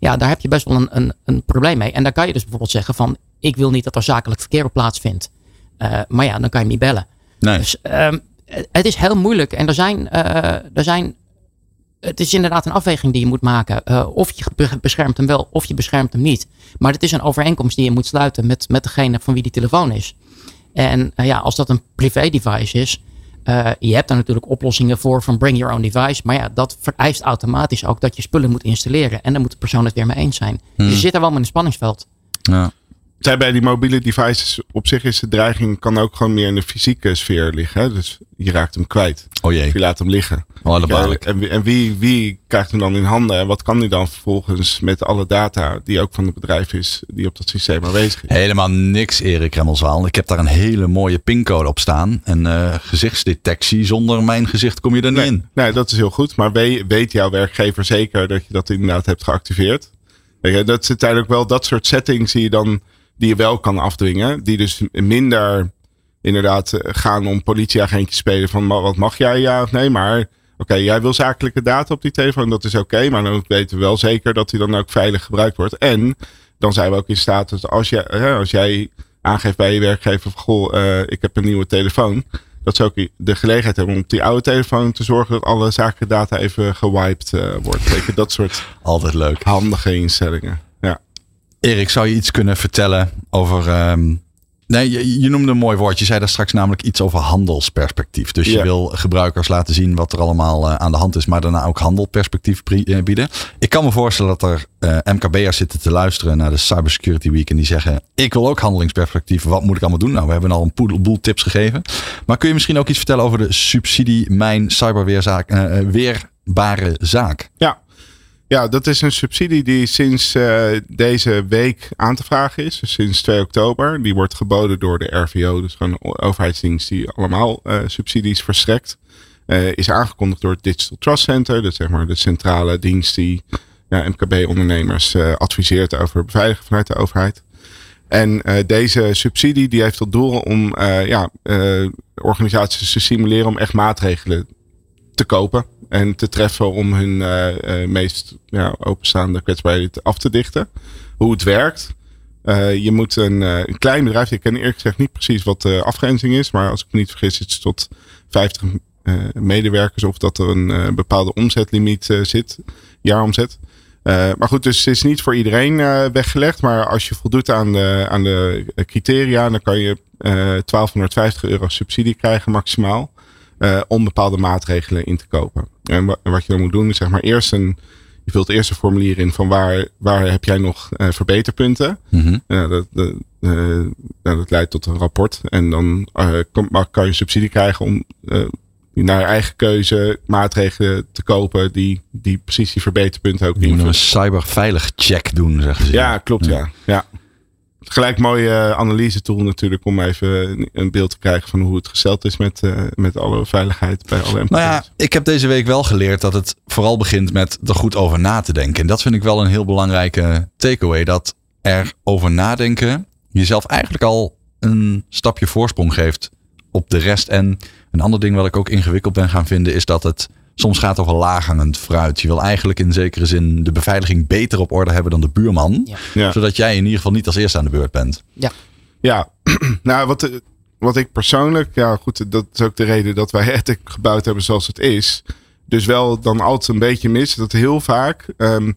Ja, daar heb je best wel een, een, een probleem mee. En daar kan je dus bijvoorbeeld zeggen van, ik wil niet dat er zakelijk verkeer op plaatsvindt. Uh, maar ja, dan kan je hem niet bellen. Nee. Dus um, het is heel moeilijk. En er zijn, uh, er zijn het is inderdaad een afweging die je moet maken. Uh, of je beschermt hem wel, of je beschermt hem niet. Maar het is een overeenkomst die je moet sluiten met, met degene van wie die telefoon is. En uh, ja, als dat een privé device is, Uh, je hebt daar natuurlijk oplossingen voor van bring your own device. Maar ja, dat vereist automatisch ook dat je spullen moet installeren. En dan moet de persoon het weer mee eens zijn. Dus je zit er wel met een spanningsveld.
Ja.
Zij bij die mobiele devices op zich is de dreiging kan ook gewoon meer in de fysieke sfeer liggen. Hè? Dus je raakt hem kwijt.
Oh jee.
Of je laat hem liggen.
Oh, dat
Ja, en wie, en wie, wie krijgt hem dan in handen? En wat kan hij dan vervolgens met alle data die ook van het bedrijf is, die op dat systeem aanwezig is?
Helemaal niks, Erik Remmelswaal. Ik heb daar een hele mooie pincode op staan. En eh, gezichtsdetectie. Zonder mijn gezicht kom je er niet
Nee,
in.
nee, dat is heel goed. Maar weet, weet jouw werkgever zeker dat je dat inderdaad hebt geactiveerd? Dat zijn ook wel dat soort settings die je dan die je wel kan afdwingen. Die dus minder inderdaad eh, gaan om politieagentjes spelen van "Ma- wat mag jij ja of nee. Maar oké, jij wil zakelijke data op die telefoon, dat is oké. maar dan weten we wel zeker dat die dan ook veilig gebruikt wordt. En dan zijn we ook in staat dat als, jij als jij aangeeft bij je werkgever van goh, eh, ik heb een nieuwe telefoon. Dat ze ook de gelegenheid hebben om op die oude telefoon te zorgen dat alle zakelijke data even gewiped eh, wordt. Je, dat soort
Altijd leuk.
handige instellingen.
Erik, zou je iets kunnen vertellen over. ehm, nee, je, je noemde een mooi woord. Je zei daar straks namelijk iets over handelsperspectief. Dus je wil gebruikers laten zien wat er allemaal eh, aan de hand is, maar daarna ook handelperspectief eh, bieden. Ik kan me voorstellen dat er eh, MKB'ers zitten te luisteren naar de Cybersecurity Week en die zeggen: Ik wil ook handelingsperspectief. Wat moet ik allemaal doen? Nou, we hebben al een poedelboel tips gegeven. Maar kun je misschien ook iets vertellen over de subsidie Mijn Cyberweerzaak, eh, Weerbare Zaak?
Ja. Ja, dat is een subsidie die sinds eh, deze week aan te vragen is. Dus sinds 2 oktober. Die wordt geboden door de RVO, dus gewoon overheidsdienst die allemaal eh, subsidies verstrekt. Eh, is aangekondigd door het Digital Trust Center. Dat zeg maar de centrale dienst die ja, MKB-ondernemers adviseert over beveiligen vanuit de overheid. En deze subsidie die heeft tot doel om ja, organisaties te stimuleren om echt maatregelen te kopen en te treffen om hun eh, eh, meest ja, openstaande kwetsbaarheden te- af te dichten. Hoe het werkt. Eh, je moet een, een klein bedrijf, ik ken eerlijk gezegd niet precies wat de afgrenzing is, maar als ik me niet vergis, is het tot 50 eh, medewerkers of dat er een bepaalde omzetlimiet zit, jaaromzet. Maar goed, dus het is niet voor iedereen weggelegd. Maar als je voldoet aan de, aan de criteria, dan kan je eh 1250 euro subsidie krijgen maximaal. om bepaalde maatregelen in te kopen. En wa- en wat je dan moet doen is zeg maar eerst een... Je vult eerst een formulier in van waar, waar heb jij nog eh, verbeterpunten.
Mhm.
Dat, dat, eh, nou, dat leidt tot een rapport. En dan eh, kan, kan je subsidie krijgen om naar eigen keuze maatregelen te kopen die, die precies die verbeterpunten ook
Je moet een
invullen.
cyberveilig check doen, zeggen ze.
Ja, klopt, ja. ja. Gelijk mooie eh, analyse tool natuurlijk om even een beeld te krijgen van hoe het gesteld is met, eh, met alle veiligheid bij alle MKB's.
Nou ja, ik heb deze week wel geleerd dat het vooral begint met er goed over na te denken. En dat vind ik wel een heel belangrijke takeaway. Dat er over nadenken jezelf eigenlijk al een stapje voorsprong geeft op de rest. En een ander ding wat ik ook ingewikkeld ben gaan vinden is dat het soms gaat over laaghangend fruit. Je wil eigenlijk in zekere zin de beveiliging beter op orde hebben dan de buurman.
Ja.
Ja.
Zodat jij in ieder geval niet als eerste aan de beurt bent.
Ja, nou wat, eh, wat ik persoonlijk, ja goed, dat is ook de reden dat wij het gebouwd hebben zoals het is. Dus wel dan altijd een beetje mis dat heel vaak, ehm,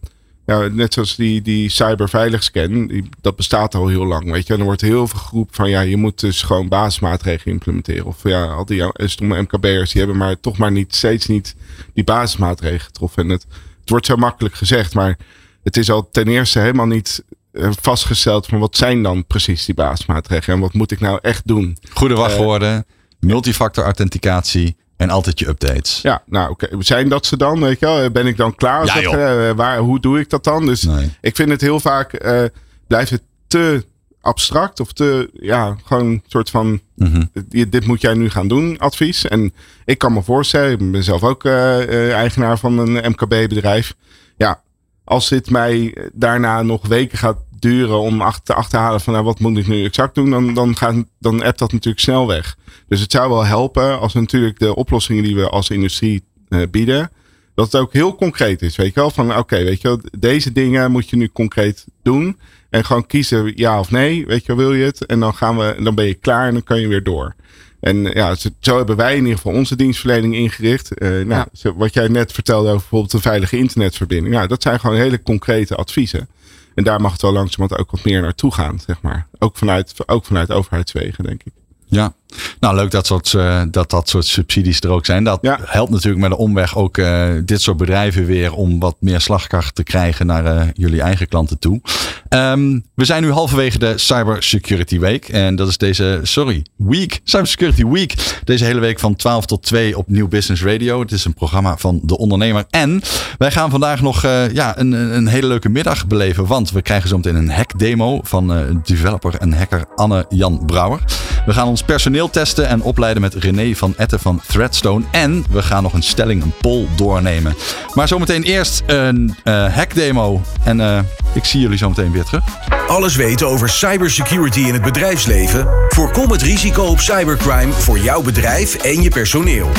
ja, net zoals die, die cyberveiligsscan, die, dat bestaat al heel lang, weet je. En er wordt heel veel geroepen van ja, je moet dus gewoon basismaatregelen implementeren. Of ja, al die eh, stomme MKB'ers, die hebben maar toch maar niet, steeds niet die basismaatregelen getroffen. En het, het wordt zo makkelijk gezegd, maar het is al ten eerste helemaal niet eh, vastgesteld van wat zijn dan precies die basismaatregelen en wat moet ik nou echt doen.
Goede wachtwoorden, multifactor authenticatie en altijd je updates.
Ja, nou oké, zijn dat ze dan? Weet je wel? Ben ik dan klaar?
Ja,
Zeg,
joh.
eh, waar, hoe doe ik dat dan? Dus
Nee.
ik vind het heel vaak eh, blijft het te abstract of te ja gewoon een soort van
Mhm.
dit dit moet jij nu gaan doen advies. En ik kan me voorstellen, ik ben zelf ook eh, eigenaar van een MKB-bedrijf. Ja, als dit mij daarna nog weken gaat duren om te achterhalen van nou, wat moet ik nu exact doen, dan, dan, gaat, dan appt dat natuurlijk snel weg. Dus het zou wel helpen als natuurlijk de oplossingen die we als industrie eh, bieden, dat het ook heel concreet is. Weet je wel, van oké, weet je wel, deze dingen moet je nu concreet doen. En gewoon kiezen ja of nee, weet je wel, wil je het? En dan, gaan we, dan ben je klaar en dan kan je weer door. En ja, zo, hebben wij in ieder geval onze dienstverlening ingericht. Eh, nou,
Ja.
wat jij net vertelde over bijvoorbeeld een veilige internetverbinding. Nou, dat zijn gewoon hele concrete adviezen. En daar mag het wel langzamerhand ook wat meer naartoe gaan, zeg maar. Ook vanuit, ook vanuit overheidswegen, denk ik.
Ja, nou leuk dat, soort, uh, dat dat soort subsidies er ook zijn. Dat helpt natuurlijk met de omweg ook uh, dit soort bedrijven weer om wat meer slagkracht te krijgen naar uh, jullie eigen klanten toe. Um, we zijn nu halverwege de Cyber Security Week. En dat is deze, sorry, week, Cyber Security Week. Deze hele week van 12 tot 2 op Nieuw Business Radio. Het is een programma van de ondernemer. En wij gaan vandaag nog ja, een, een hele leuke middag beleven. Want we krijgen zo meteen een hack demo van developer en hacker Anne-Jan Brouwer. We gaan ons personeel testen en opleiden met René van Etten van Threadstone. En we gaan nog een stelling, een poll doornemen. Maar zometeen eerst een uh, hackdemo. En uh, ik zie jullie zometeen weer terug.
Alles weten over cybersecurity in het bedrijfsleven? Voorkom het risico op cybercrime voor jouw bedrijf en je personeel.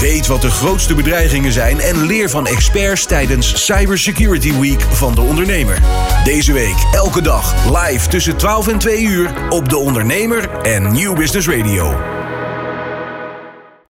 Weet wat de grootste bedreigingen zijn en leer van experts tijdens Cybersecurity Week van de ondernemer. Deze week elke dag live tussen 12 en 2 uur op de ondernemer en New Business Radio.